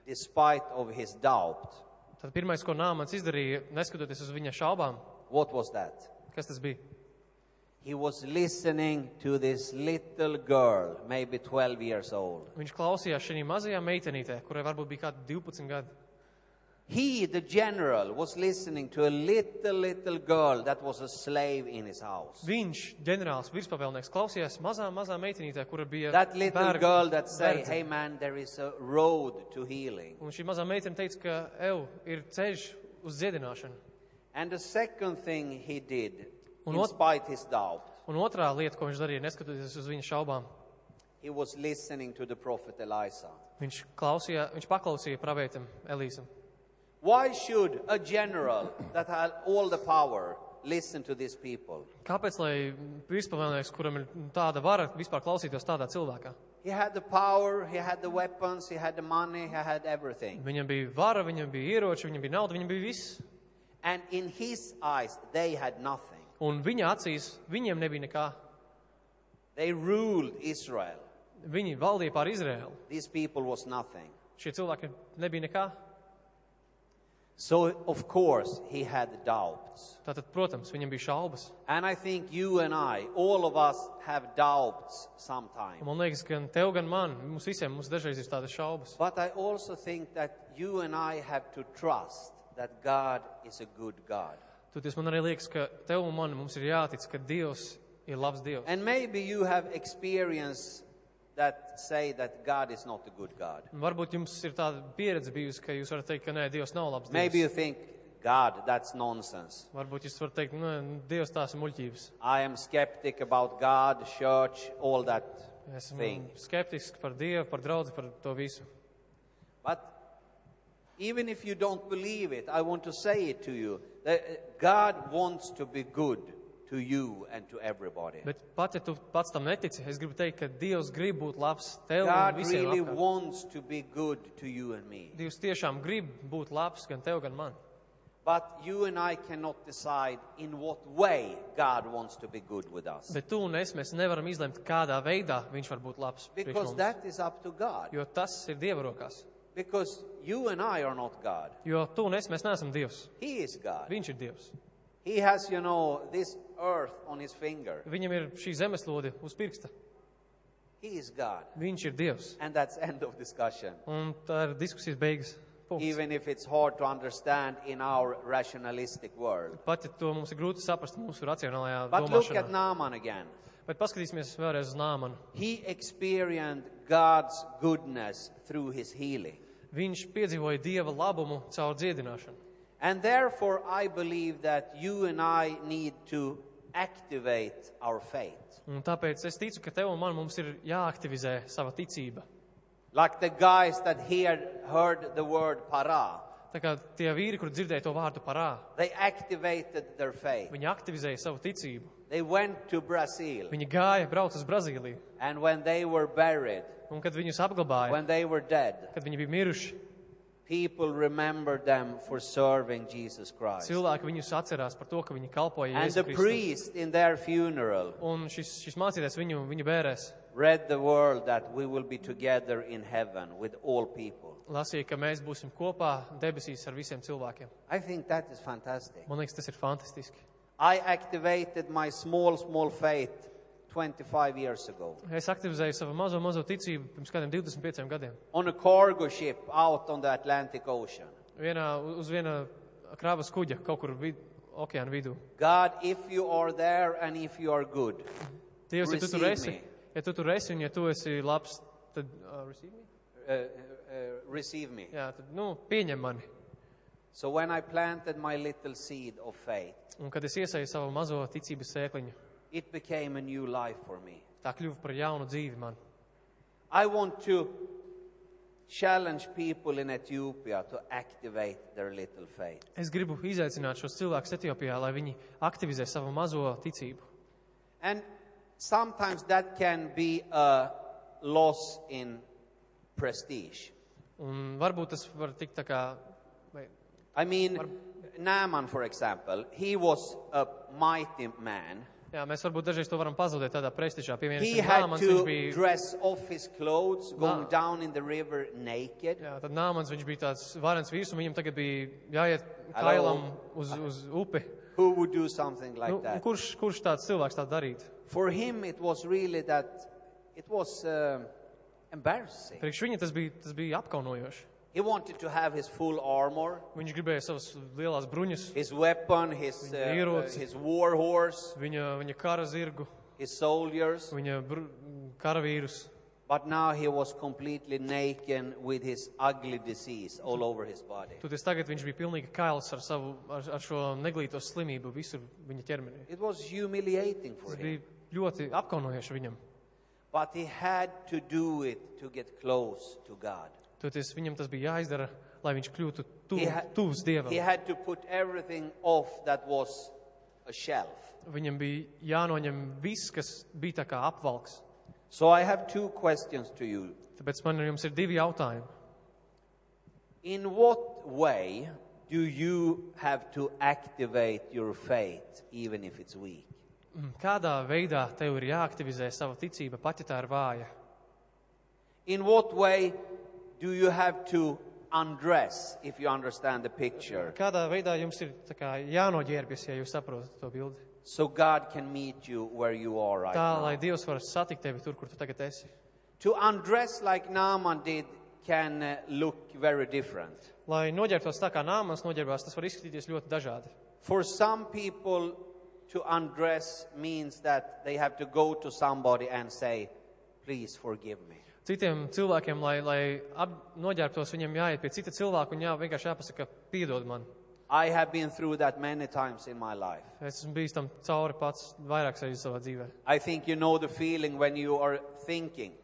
despite of his doubt, Tad pirmais, ko Nāmans izdarīja, neskatoties uz viņa šaubām, what was that? kas tas bija? He was listening to this little girl, maybe 12 years old. Viņš klausījās šī mazajā meitenītē, kurai varbūt bija kādi 12 gadi. He, the general, was listening to a little, little girl that was a slave in his house. Viņš, ģenerālis, virspavēlnieks, klausījās mazā, mazā meitenītē, kura bija That little verga- girl that say, verdze. hey man, there is a road to healing. Un šī mazā meitene teica, ka ev ir ceļš uz dziedināšanu. And the second thing he did, Un in ot- spite his doubt, Un otrā lieta, ko viņš darīja, neskatoties uz viņa šaubām, he was listening to the prophet Elisha. Viņš, klausīja, viņš paklausīja pravietim Elīzam. Why should a general that had all the power listen to these people? Kāpēc, lai virspavēlnieks, kuram ir tāda vara, vispār klausītos tādā cilvēkā? He had the power, he had the weapons, he had the money, he had everything. Viņam bija vara, viņam bija ieroči, viņam bija nauda, viņam bija viss. And in his eyes, they had nothing. Un viņa acīs viņiem nebija nekā. They ruled Israel. Viņi valdīja pār Izrēlu. These people was nothing. Šie cilvēki nebija nekā. So, of course, he had doubts. Tātad, protams, viņam bija šaubas. And I think you and I, all of us, have doubts Un sometimes. Man liekas, gan tev, gan man, mums visiem mums dažreiz ir tādas šaubas. But I also think that you and I have to trust that God is a good God. Toties man arī liekas, ka tev un man mums ir jātic, ka Dievs ir labs Dievs. And maybe you have experienced that say that God is not a good God. Varbūt jums ir tāda pieredze bijusi, ka jūs varat teikt, ka nē, Dievs nav labs Maybe you Dievs. think, God, that's nonsense. Varbūt jūs varat teikt, nē, Dievs tās ir muļķības. I am skeptic about God, church, all that Esmu thing. skeptisks par Dievu, par draudzi, par to visu. But even if you don't believe it, I want to say it to you that God wants to be good to you and to everybody. Bet pat, ja tu pats tam netici, es gribu teikt, ka Dievs grib būt labs tev un God visiem. really apkārt. wants to be good to you and me. Dievs tiešām grib būt labs gan tev, gan man. But you and I cannot decide in what way God wants to be good with us. Bet tu un es mēs nevaram izlemt, kādā veidā viņš var būt labs. priekš Because mums. that is up to God. Jo tas ir Dieva rokās. Because you and I are not God. Jo tu un es mēs neesam Dievs. He is God. Viņš ir Dievs. He has, you know, this earth on his finger. Viņam ir šī zemeslode uz pirksta. He is God. Viņš ir Dievs. And that's end of discussion. Un tā ir diskusijas beigas. Punkts. Even if it's hard to understand in our rationalistic world. Pat ja to mums ir grūti saprast mūsu racionālajā But look at domāšanā. Naaman again. Bet paskatīsimies vēlreiz uz Nāmanu. He experienced God's goodness through his healing. Viņš piedzīvoja Dieva labumu caur dziedināšanu. And therefore, I believe that you and I need to activate our faith. Un tāpēc es ticu, ka tev un man mums ir jāaktivizē sava ticība. Like the guys that here heard the word para, Tā kā tie vīri, kur dzirdēja to vārdu parā, they activated their faith. viņi aktivizēja savu ticību. They went to Brazil, Viņi gāja, brauca uz Brazīliju. and when they were buried, Un kad viņus apglabāja, when they were dead, kad viņi bija miruši, people remembered them for serving Jesus Christ. cilvēki viņus atcerās par to, ka viņi kalpoja And the Jēzu Kristu. priest in their funeral Un šis, šis mācītājs viņu, viņu bērēs read the word that we will be together in heaven with all people. lasīja, ka mēs būsim kopā debesīs ar visiem cilvēkiem. I think that is fantastic. Man liekas, tas ir fantastiski. I activated my small, small faith 25 years ago Es aktivizēju savu mazo, mazo ticību pirms kādiem 25 gadiem. on a cargo ship out on the Atlantic Ocean. Vienā, uz viena krāvas kuģa kaut kur vid, okeāna vidū. God, if you are there and if you are good, Dievs, ja tu tur Receive esi, me. ja tu tur esi un ja tu esi labs, tad, uh, receive me? uh, uh, receive me. Jā, tad, nu, pieņem mani. So when I planted my little seed of faith, Un kad es iesēju savu mazo ticības sēkliņu, it became a new life for me. tā kļuva par jaunu dzīvi man. I want to challenge people in Ethiopia to activate their little faith. Es gribu izaicināt šos cilvēkus Etiopijā, lai viņi aktivizē savu mazo ticību. And sometimes that can be a loss in prestige. Un varbūt tas var tikt tā kā, vai, I mean, Naaman, for example, he was a mighty man. Jā, mēs varbūt dažreiz to varam pazaudēt tādā prestižā. He Piemēram, had Nāmans, to viņš bija, dress off his clothes, going Nā- down in the river naked. jā, tad Nāmans, viņš bija tāds varens vīrs, un viņam tagad bija jāiet kailam uz, uz upi. Who would do something like Nu, un that? kurš, kurš tāds cilvēks tā darītu? For him, it was really that it was uh, embarrassing. Priekš viņa tas bija, tas bija apkaunojoši. He wanted to have his full armor, Viņš gribēja savas lielās bruņas, his weapon, his, uh, Viņa uh, ieroci. his war horse, viņa, viņa kara zirgu, his soldiers. viņa br karavīrus. But now he was completely naked with his ugly disease all over his body. Toties tagad viņš bija pilnīgi kails ar, savu, ar, ar šo neglīto slimību visur viņa ķermenī. It was humiliating for Tas him. bija ļoti apkaunojoši viņam. But he had to do it to get close to God. Toties viņam tas bija jāizdara, lai viņš kļūtu tuv, He, ha- tuvs Dievam. he had to put everything off that was a shelf. Viņam bija jānoņem viss, kas bija tā kā apvalks. So I have two questions to you. Tāpēc man jums ir divi jautājumi. In what way do you have to activate your faith, even if it's weak? Mm, Kādā veidā tev ir jāaktivizē sava ticība, pat ja tā ir vāja? In what way do you have to undress, if you understand the picture, Kādā veidā jums ir tā kā jānoģērbjas, ja jūs saprotat to bildi? so God can meet you where you are right Tā, now? lai Dievs var satikt tevi tur, kur tu tagad esi. To undress like Naaman did can uh, look very different. Lai noģērbtos tā kā nāmans noģērbās, tas var izskatīties ļoti dažādi. For some people, to undress means that they have to go to somebody and say, Please forgive me. Citiem cilvēkiem, lai, lai ap, noģērbtos, viņiem jāiet pie cita cilvēka un jā, vienkārši jāpasaka, piedod man. I have been through that many times in my life. Es esmu bijis tam cauri pats vairākas reizes savā dzīvē. I think you know the feeling when you are thinking,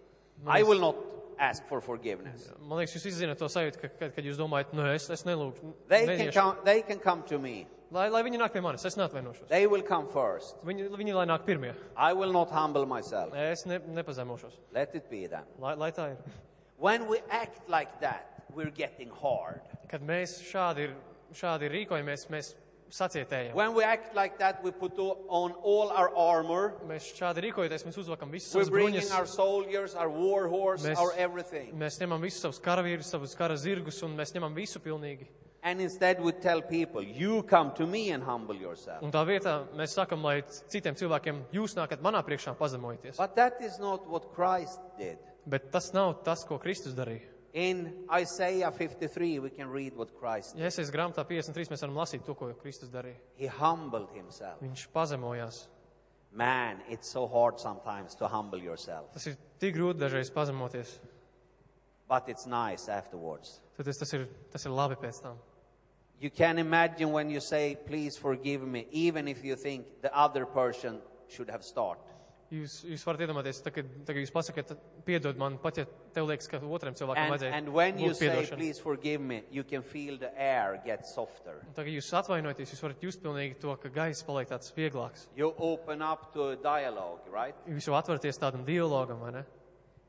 I will not ask for forgiveness. Man liekas, jūs izzināt to sajūtu, ka, kad, kad jūs domājat, nu es, es nelūgšu. They can, come, they can come to me. Lai, lai viņi nāk pie manis, es neatvainošos. They will come first. Viņi, viņi lai nāk pirmie. I will not humble myself. Es ne, nepazemošos. Let it be then. Lai, lai tā ir. When we act like that, we're getting hard. Kad mēs šādi, ir, šādi rīkojamies, mēs sacietējam. When we act like that, we put on all our armor. Mēs šādi rīkojoties, mēs uzvakam visus We're savus bringing bruņus. our soldiers, our war horse, Mēs- our everything. Mēs ņemam visus savus karavīrus, savus kara zirgus un mēs ņemam visu pilnīgi. And instead, we tell people, you come to me and humble yourself. Un tā vietā mēs sakam, lai citiem cilvēkiem jūs nākat manā priekšā pazemojieties. But that is not what Christ did. Bet tas nav tas, ko Kristus darīja. In Isaiah 53, we can read what Christ did. Esmu grāmatā 53, mēs varam lasīt to, ko Kristus darīja. He humbled himself. Viņš pazemojās. Man, it's so hard sometimes to humble yourself, Tas ir tik grūti dažreiz pazemoties. but it's nice afterwards. Tad tas, tas, ir, tas ir labi pēc tam. You can imagine when you say, Please forgive me, even if you think the other person should have started. Jūs, jūs varat iedomāties, tā, kad, tā, kad jūs pasakāt, piedod man, pat ja tev liekas, ka otram cilvēkam And, vajadzēja and when you lūgt say, piedošanu. Please forgive me, you can feel the air get softer. Un Tagad jūs atvainojaties, jūs varat just pilnīgi to, ka gaiss paliek tāds vieglāks. You open up to a dialogue, right? Jūs jau atveraties tādam dialogam, vai ne?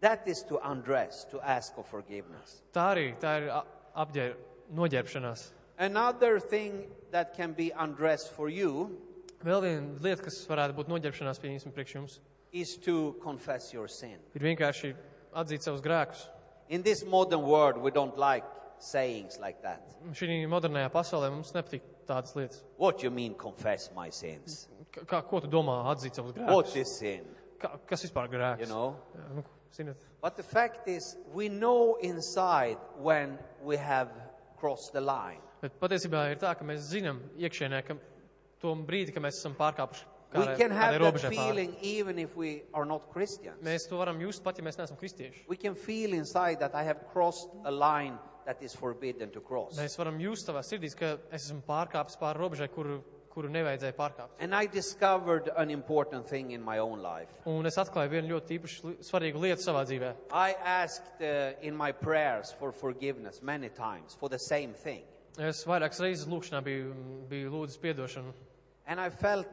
That is to undress, to ask for forgiveness. Tā arī tā ir a- apģēr, noģērbšanās. Another thing that can be undressed for you Vēl viena lieta, kas varētu būt noģērbšanās pieņemsim priekš jums, is to confess your sin. ir vienkārši atzīt savus grēkus. In this modern world, we don't like sayings like that. Šī modernajā pasaulē mums nepatīk tādas lietas. What you mean, confess my sins? Kā, kā, ko tu domā atzīt savus What grēkus? is sin? Kā, kas vispār grēks? You know? Jā, nu, zināt, But the fact is, we know inside when we have crossed the line. Bet patiesībā ir tā, ka mēs zinām iekšienē, ka to brīdi, kad mēs esam pārkāpuši We kādai can kādai have that robežai pāri. feeling even if we are not Christians. Mēs to varam just pat, ja mēs neesam kristieši. We can feel inside that I have crossed a line that is forbidden to cross. Mēs varam just savā sirdīs, ka es esmu pārkāpis pāri robežai, kuru, kuru nevajadzēja pārkāpt. And I discovered an important thing in my own life. Un es atklāju vienu ļoti īpašu li- svarīgu lietu savā dzīvē. I asked uh, in my prayers for forgiveness many times for the same thing. Es vairākas reizes lūkšanā biju, biju lūdzis piedošanu. And I felt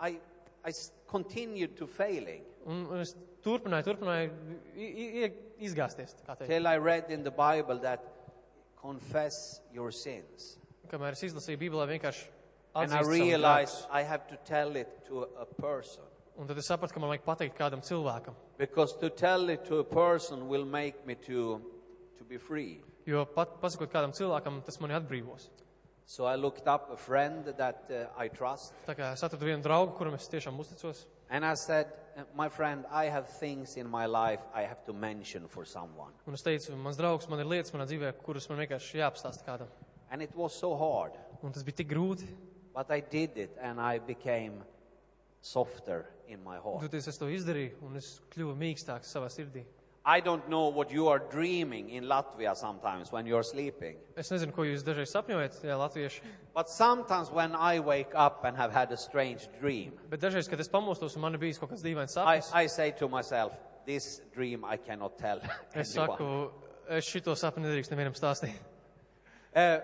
I, I s- continued to failing Un un es turpināju, turpināju i- i- i- izgāzties, kā teikt. till I read in the Bible that confess your sins. Kamēr es izlasīju Bībelē vienkārši And I atzīst savus realized grēkus. I have to tell it to a person. Un tad es sapratu, ka man vajag pateikt kādam cilvēkam. Because to tell it to a person will make me to, to be free. Jo pat pasakot kādam cilvēkam, tas mani atbrīvos. So I looked up a friend that uh, I trust. Tā kā es atradu vienu draugu, kuram es tiešām uzticos. And I said, "Uh, My friend, I have things in my life I have to mention for someone. Un es teicu, mans draugs, man ir lietas manā dzīvē, kuras man vienkārši jāapstāsta kādam. And it was so hard. Un tas bija tik grūti. But I did it and I became softer in my heart. Toties es to izdarīju, un es kļuvu mīkstāks savā sirdī. I don't know what you are dreaming in Latvia sometimes when you're sleeping. Es nezinu, ko jūs dažreiz sapņojat, jā, latvieši. But sometimes when I wake up and have had a strange dream, Bet dažreiz, kad es pamostos un man ir bijis kaut kāds dīvains I, sapnis, I say to myself, this dream I cannot tell. Es anyone. saku, es šito sapni nedrīkst nevienam stāstīt. Uh,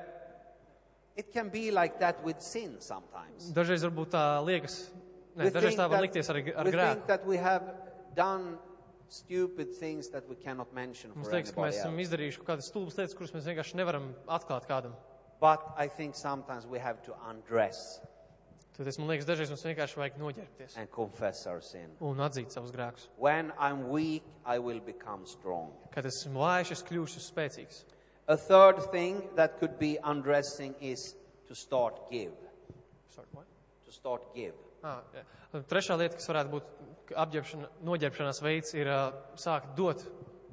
it can be like that with sin sometimes. Dažreiz varbūt tā liekas, We ne, dažreiz think tā var that- likties ar, ar we grēku. think that we have done stupid things that we cannot mention Mums for liekas, ka mēs anybody esam else. izdarījuši kaut kādas stulbas lietas, kuras mēs vienkārši nevaram atklāt kādam. But I think sometimes we have to undress Tad es man liekas, dažreiz mums vienkārši vajag noģērbties and confess our sin. un atzīt savus grēkus. When I'm weak, I will become strong. Kad esmu vājš, es kļūšu spēcīgs. A third thing that could be undressing is to start give. Sorry, what? To start give. Ah, jā. Un Trešā lieta, kas varētu būt apģērbšana, noģērbšanās veids, ir uh, sākt dot.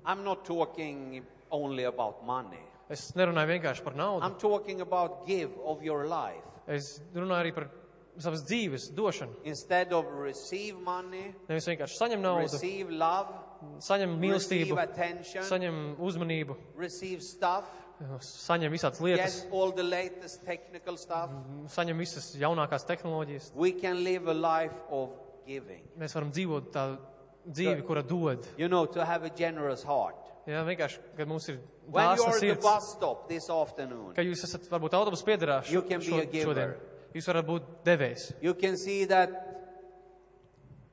I'm not talking only about money. Es nerunāju vienkārši par naudu. I'm talking about give of your life. Es runāju arī par savas dzīves došanu. Instead of receive money, Nevis vienkārši saņem naudu, receive love, saņem receive mīlestību, saņem uzmanību, receive stuff, saņem visādas lietas, get all the latest technical stuff. saņem visas jaunākās tehnoloģijas. We can live a life of giving. Mēs varam dzīvot tādu dzīvi, kura dod. You know, to have a generous heart. Jā, vienkārši, kad mums ir dāsna sirds, bus stop this afternoon, ka jūs esat varbūt autobusu piedarā You can be a giver. šodien. Jūs varat būt devējs. you can see that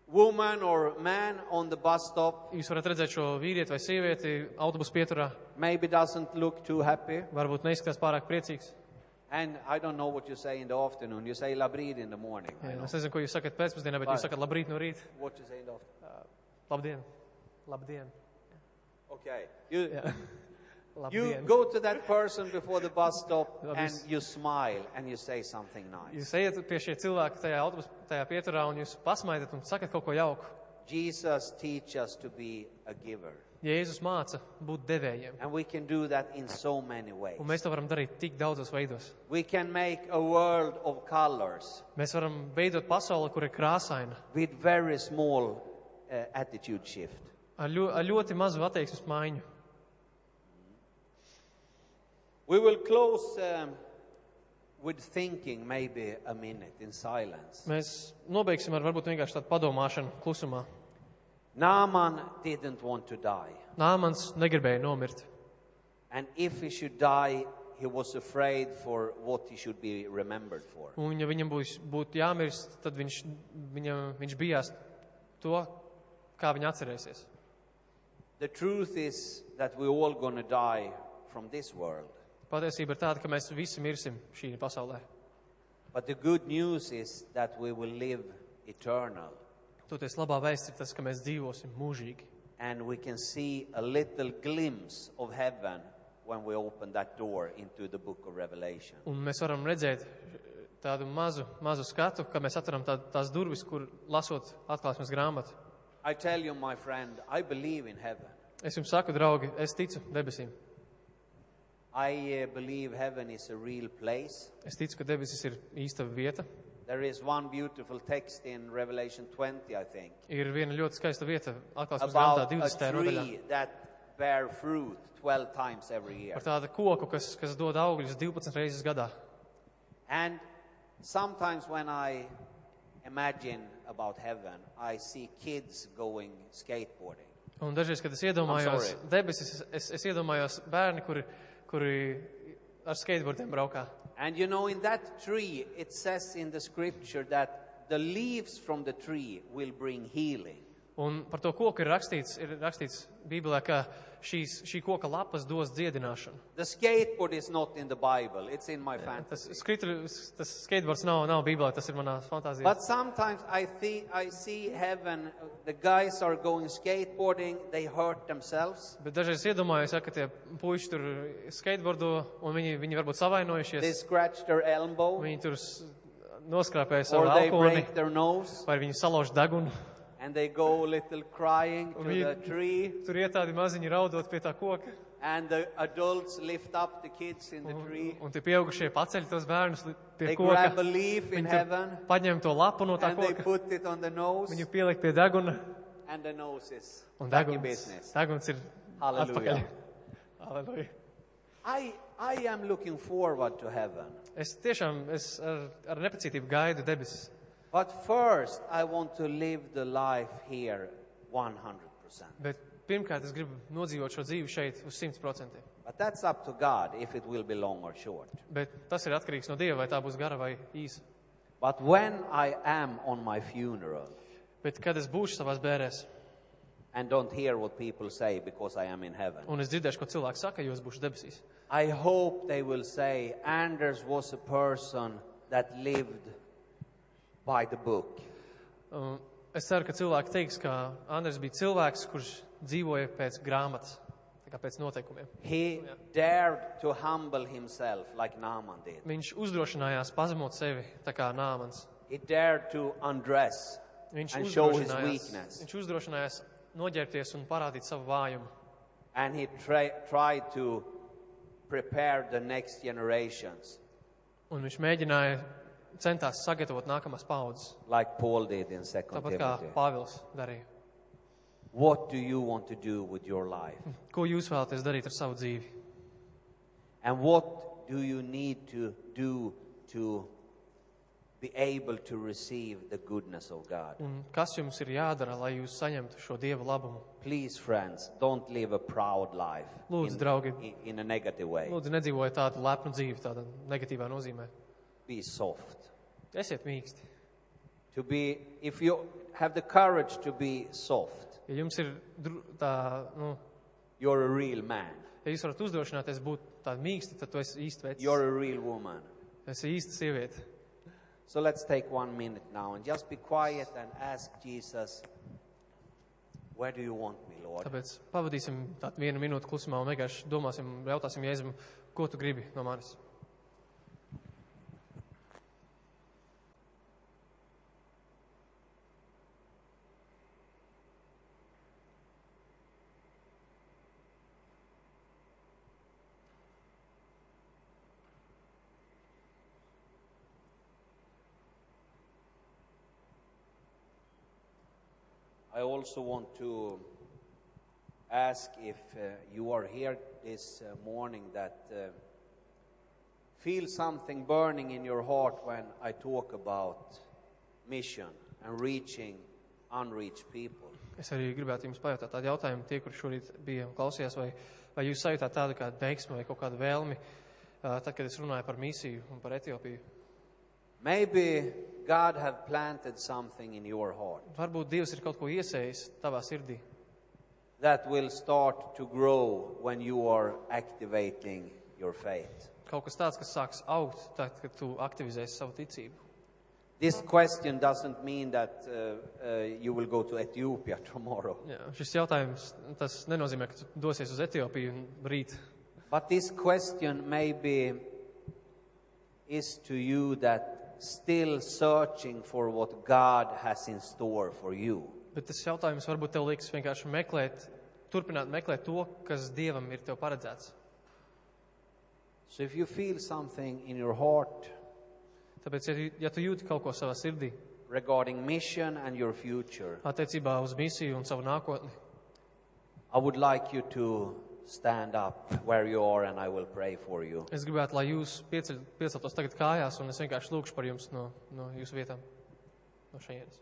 woman or man on the bus stop Jūs varat redzēt šo vīrieti vai sievieti autobusu pieturā. Maybe doesn't look too happy. Varbūt neizskatās pārāk priecīgs. And I don't know what you say in the afternoon. You say labrid in the morning. I Jā, know. es nezinu, ko jūs sakat pēcpusdienā, bet Vai. jūs sakat labrīt no rīta. What you say in the afternoon. Labdien! Labdien! Okay. You, Jā. you Labdien! go to that person before the bus stop Labi, and es- you smile and you say something nice. Jūs ejat pie šie cilvēki tajā autobusu tajā pieturā un jūs pasmaidat un sakat kaut ko jauku. Jesus teach us to be a giver. Jēzus māca būt devējiem. And we can do that in so many ways. Un mēs to varam darīt tik daudzos veidos. We can make a world of colors Mēs varam veidot pasauli, kur ir krāsaina, with very small uh, attitude shift. ar, ļo, ar ļoti mazu attieksmes maiņu. We will close um, with thinking maybe a minute in silence. Mēs nobeigsim ar varbūt vienkārši tādu padomāšanu klusumā. Naaman didn't want to die. Nāmans negribēja nomirt. And if he should die, he was afraid for what he should be remembered for. Un, ja viņam būs, būtu jāmirst, tad viņš, viņam, viņš bijās to, kā viņa atcerēsies. The truth is that we're all going to die from this world. Patiesība ir tāda, ka mēs visi mirsim šī pasaulē. But the good news is that we will live eternal. Toties labā vēsts ir tas, ka mēs dzīvosim mūžīgi. And we can see a little glimpse of heaven when we open that door into the book of Revelation. Un mēs varam redzēt tādu mazu, mazu skatu, ka mēs atveram tā, tās durvis, kur lasot atklāsmes grāmatu. I tell you, my friend, I believe in heaven. Es jums saku, draugi, es ticu debesīm. I uh, believe heaven is a real place. Es ticu, ka debesis ir īsta vieta. There is one beautiful text in Revelation 20, I think, Ir viena ļoti skaista vieta atklāsmes grāmatā about 20. a nodaļā. tree that bear fruit 12 times every year. Par tādu koku, kas, kas dod augļus 12 reizes gadā. And sometimes when I imagine about heaven, I see kids going skateboarding. Un dažreiz, kad es iedomājos sorry. debesis, es, es iedomājos bērni, kuri, kuri ar skateboardiem braukā. And you know, in that tree, it says in the scripture that the leaves from the tree will bring healing. Un par to koku ir rakstīts, ir rakstīts Bībelē, ka šīs, šī koka lapas dos dziedināšanu. The skateboard is not in the Bible, it's in my Tas, fantasy. skritru, tas skateboards nav, nav Bībelē, tas ir manā fantāzijā. But sometimes I, see, I see heaven, the guys are going skateboarding, they hurt themselves, Bet dažreiz iedomājos, ja, ka tie puiši tur skateboardo, un viņi, viņi varbūt they savainojušies, scratch their elbow, viņi tur noskrāpēja savu they alkoholi, vai viņi salauž degunu. And they go a little crying to the tree, Tur iet tādi maziņi raudot pie tā koka. and the adults lift up the kids in the tree. Un tie pieaugušie paceļ tos bērnus pie They koka. grab a leaf in heaven, paņem to lapu no tā and they koka, put it on the nose, viņu pieliek pie deguna, and the nose is un deguns, business. deguns ir Hallelujah. atpakaļ. Halleluja. I, I am looking forward to heaven. Es tiešām es ar, ar nepacietību gaidu debesis. But first, I want to live the life here 100%. Bet pirmkārt, es gribu nodzīvot šo dzīvi šeit uz 100%. But that's up to God if it will be long or short. Bet tas ir atkarīgs no Dieva, vai tā būs gara vai īsa. But when I am on my funeral Bet kad es būšu savās bērēs, and don't hear what people say because I am in heaven, un es dzirdēšu, ko cilvēki saka, jo es būšu debesīs, I hope they will say Anders was a person that lived by the book. um, es ceru, ka cilvēki teiks, ka Andris bija cilvēks, kurš dzīvoja pēc grāmatas, tā kā pēc noteikumiem. He dared to humble himself like Naaman did. Viņš uzdrošinājās pazemot sevi, tā kā nāmans. He dared to undress Viņš and show his uzdrošinājās, weakness. viņš uzdrošinājās noģērbties un parādīt savu vājumu. And he tra- tried to prepare the next generations Un viņš mēģināja, centās sagatavot nākamās paudzes, like Paul did in 2 tāpat kā Timothy. Pāvils darīja. What do you want to do with your life? Ko jūs vēlaties darīt ar savu dzīvi? And what do you need to do to be able to receive the goodness of God? Un kas jums ir jādara, lai jūs saņemtu šo Dieva labumu? Please, friends, don't live a proud life Lūdzu, in, draugi. in, in a negative way. Lūdzu, nedzīvojiet tādu lepnu dzīvi, tādā negatīvā nozīmē. Be soft. Esiet mīksti. To be, if you have the courage to be soft, Ja jums ir dru- tā, nu, you're a real man. ja jūs varat uzdrošināties būt tādi mīksti, tad tu esi īsti vecs. You're a real woman. Esi īsta sieviete. So let's take one minute now and just be quiet and ask Jesus, Where do you want me, Lord? Tāpēc pavadīsim tādu vienu minūtu klusumā un vienkārši domāsim, jautāsim Jēzum, ko tu gribi no manis. Also want to ask if uh, you are here this uh, morning that uh, feel something burning in your heart when I talk about mission and reaching unreached people. Es arī gribētu jums pajautāt tādu jautājumu, tie, kur šorīt bija un klausījās, vai, vai jūs sajūtāt tādu kā deksmi vai kaut kādu vēlmi, ā, tad, kad es runāju par misiju un par Etiopiju. Maybe God have planted something in your heart Varbūt Dievs ir kaut ko iesējis tavā sirdī, that will start to grow when you are activating your faith. kaut kas tāds, kas sāks augt, tad, kad tu aktivizēsi savu ticību. This question doesn't mean that uh, uh, you will go to Ethiopia tomorrow. Jā, šis jautājums tas nenozīmē, ka tu dosies uz Etiopiju un rīt. But this question maybe is to you that still searching for what God has in store for you. Bet tas jautājums varbūt tev liks vienkārši meklēt, turpināt meklēt to, kas Dievam ir tev paredzēts. So if you feel something in your heart Tāpēc, ja, ja tu jūti kaut ko savā sirdī, regarding mission and your future, attiecībā uz misiju un savu nākotni, I would like you to stand up where you are and I will pray for you. es gribētu, lai jūs pieceļ, pieceltos tagad kājās un es vienkārši lūkšu par jums no, no jūsu vietām, no šejienes.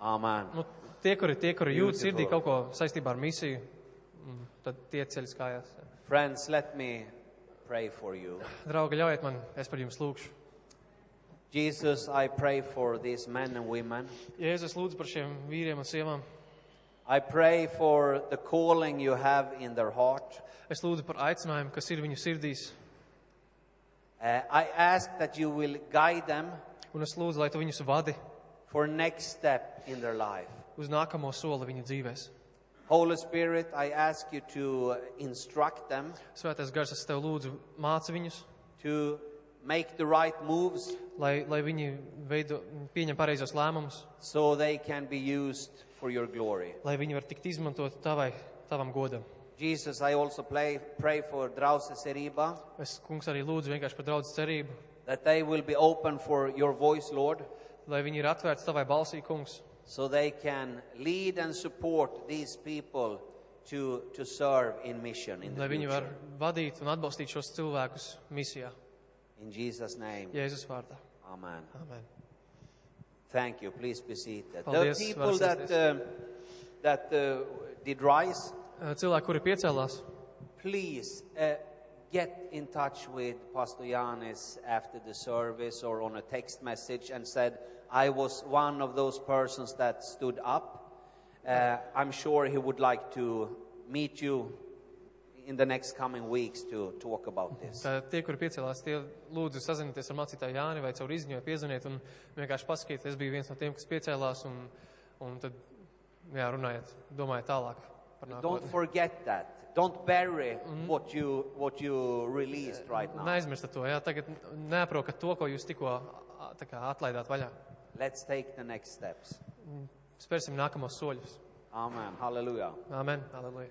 Amen. Nu, tie, kuri, tie, kuri jūt sirdī kaut ko saistībā ar misiju, mm, tad tie ceļas kājās. Friends, let me pray for you. Draugi, ļaujiet man, es par jums lūkšu. Jesus, I pray for these men and women. Jēzus lūdzu par šiem vīriem un sievām. I pray for the calling you have in their heart. Es lūdzu par aicinājumu, kas ir viņu sirdīs. Uh, I ask that you will guide them Un es lūdzu, lai tu viņus vadi for next step in their life. uz nākamo soli viņu dzīvēs. Holy Spirit, I ask you to instruct them Svētais gars, es tev lūdzu, māci viņus, to make the right moves lai, lai viņi veido, pieņem pareizos lēmumus, so they can be used for your glory. lai viņi var tikt izmantot tavai, tavam godam. Jesus, I also play, pray for Drause Seriba Es, kungs, arī lūdzu vienkārši par daudz cerību, that they will be open for your voice, Lord, lai viņi ir atvērti tavai balsī, kungs, so they can lead and support these people to, to serve in mission in the lai viņi var future. vadīt un atbalstīt šos cilvēkus misijā. In Jesus' name, Jēzus vārdā. Amen. Amen. Thank you. Please be seated. Paldies, the people that, um, that uh, did rise, Uh, Cilvēki, kuri piecēlās, please uh, get in touch with Pastor Yanis after the service or on a text message and said, I was one of those persons that stood up. Uh, I'm sure he would like to meet you in the next coming weeks to talk about this. tā tie, kuri piecēlās, tie lūdzu sazinieties ar mācītāju Jāni vai caur izziņoju piezvaniet un vienkārši pasakiet, es biju viens no tiem, kas piecēlās un, un tad, jā, runājiet, domājiet tālāk par Don't nākotni. forget that. Don't bury what you what you released right now. Neaizmirstiet to, jā, tagad neaprokat to, ko jūs tikko a, tā kā atlaidāt vaļā. Let's take the next steps. Spērsim nākamos soļus. Amen. Hallelujah. Amen. Aleluja.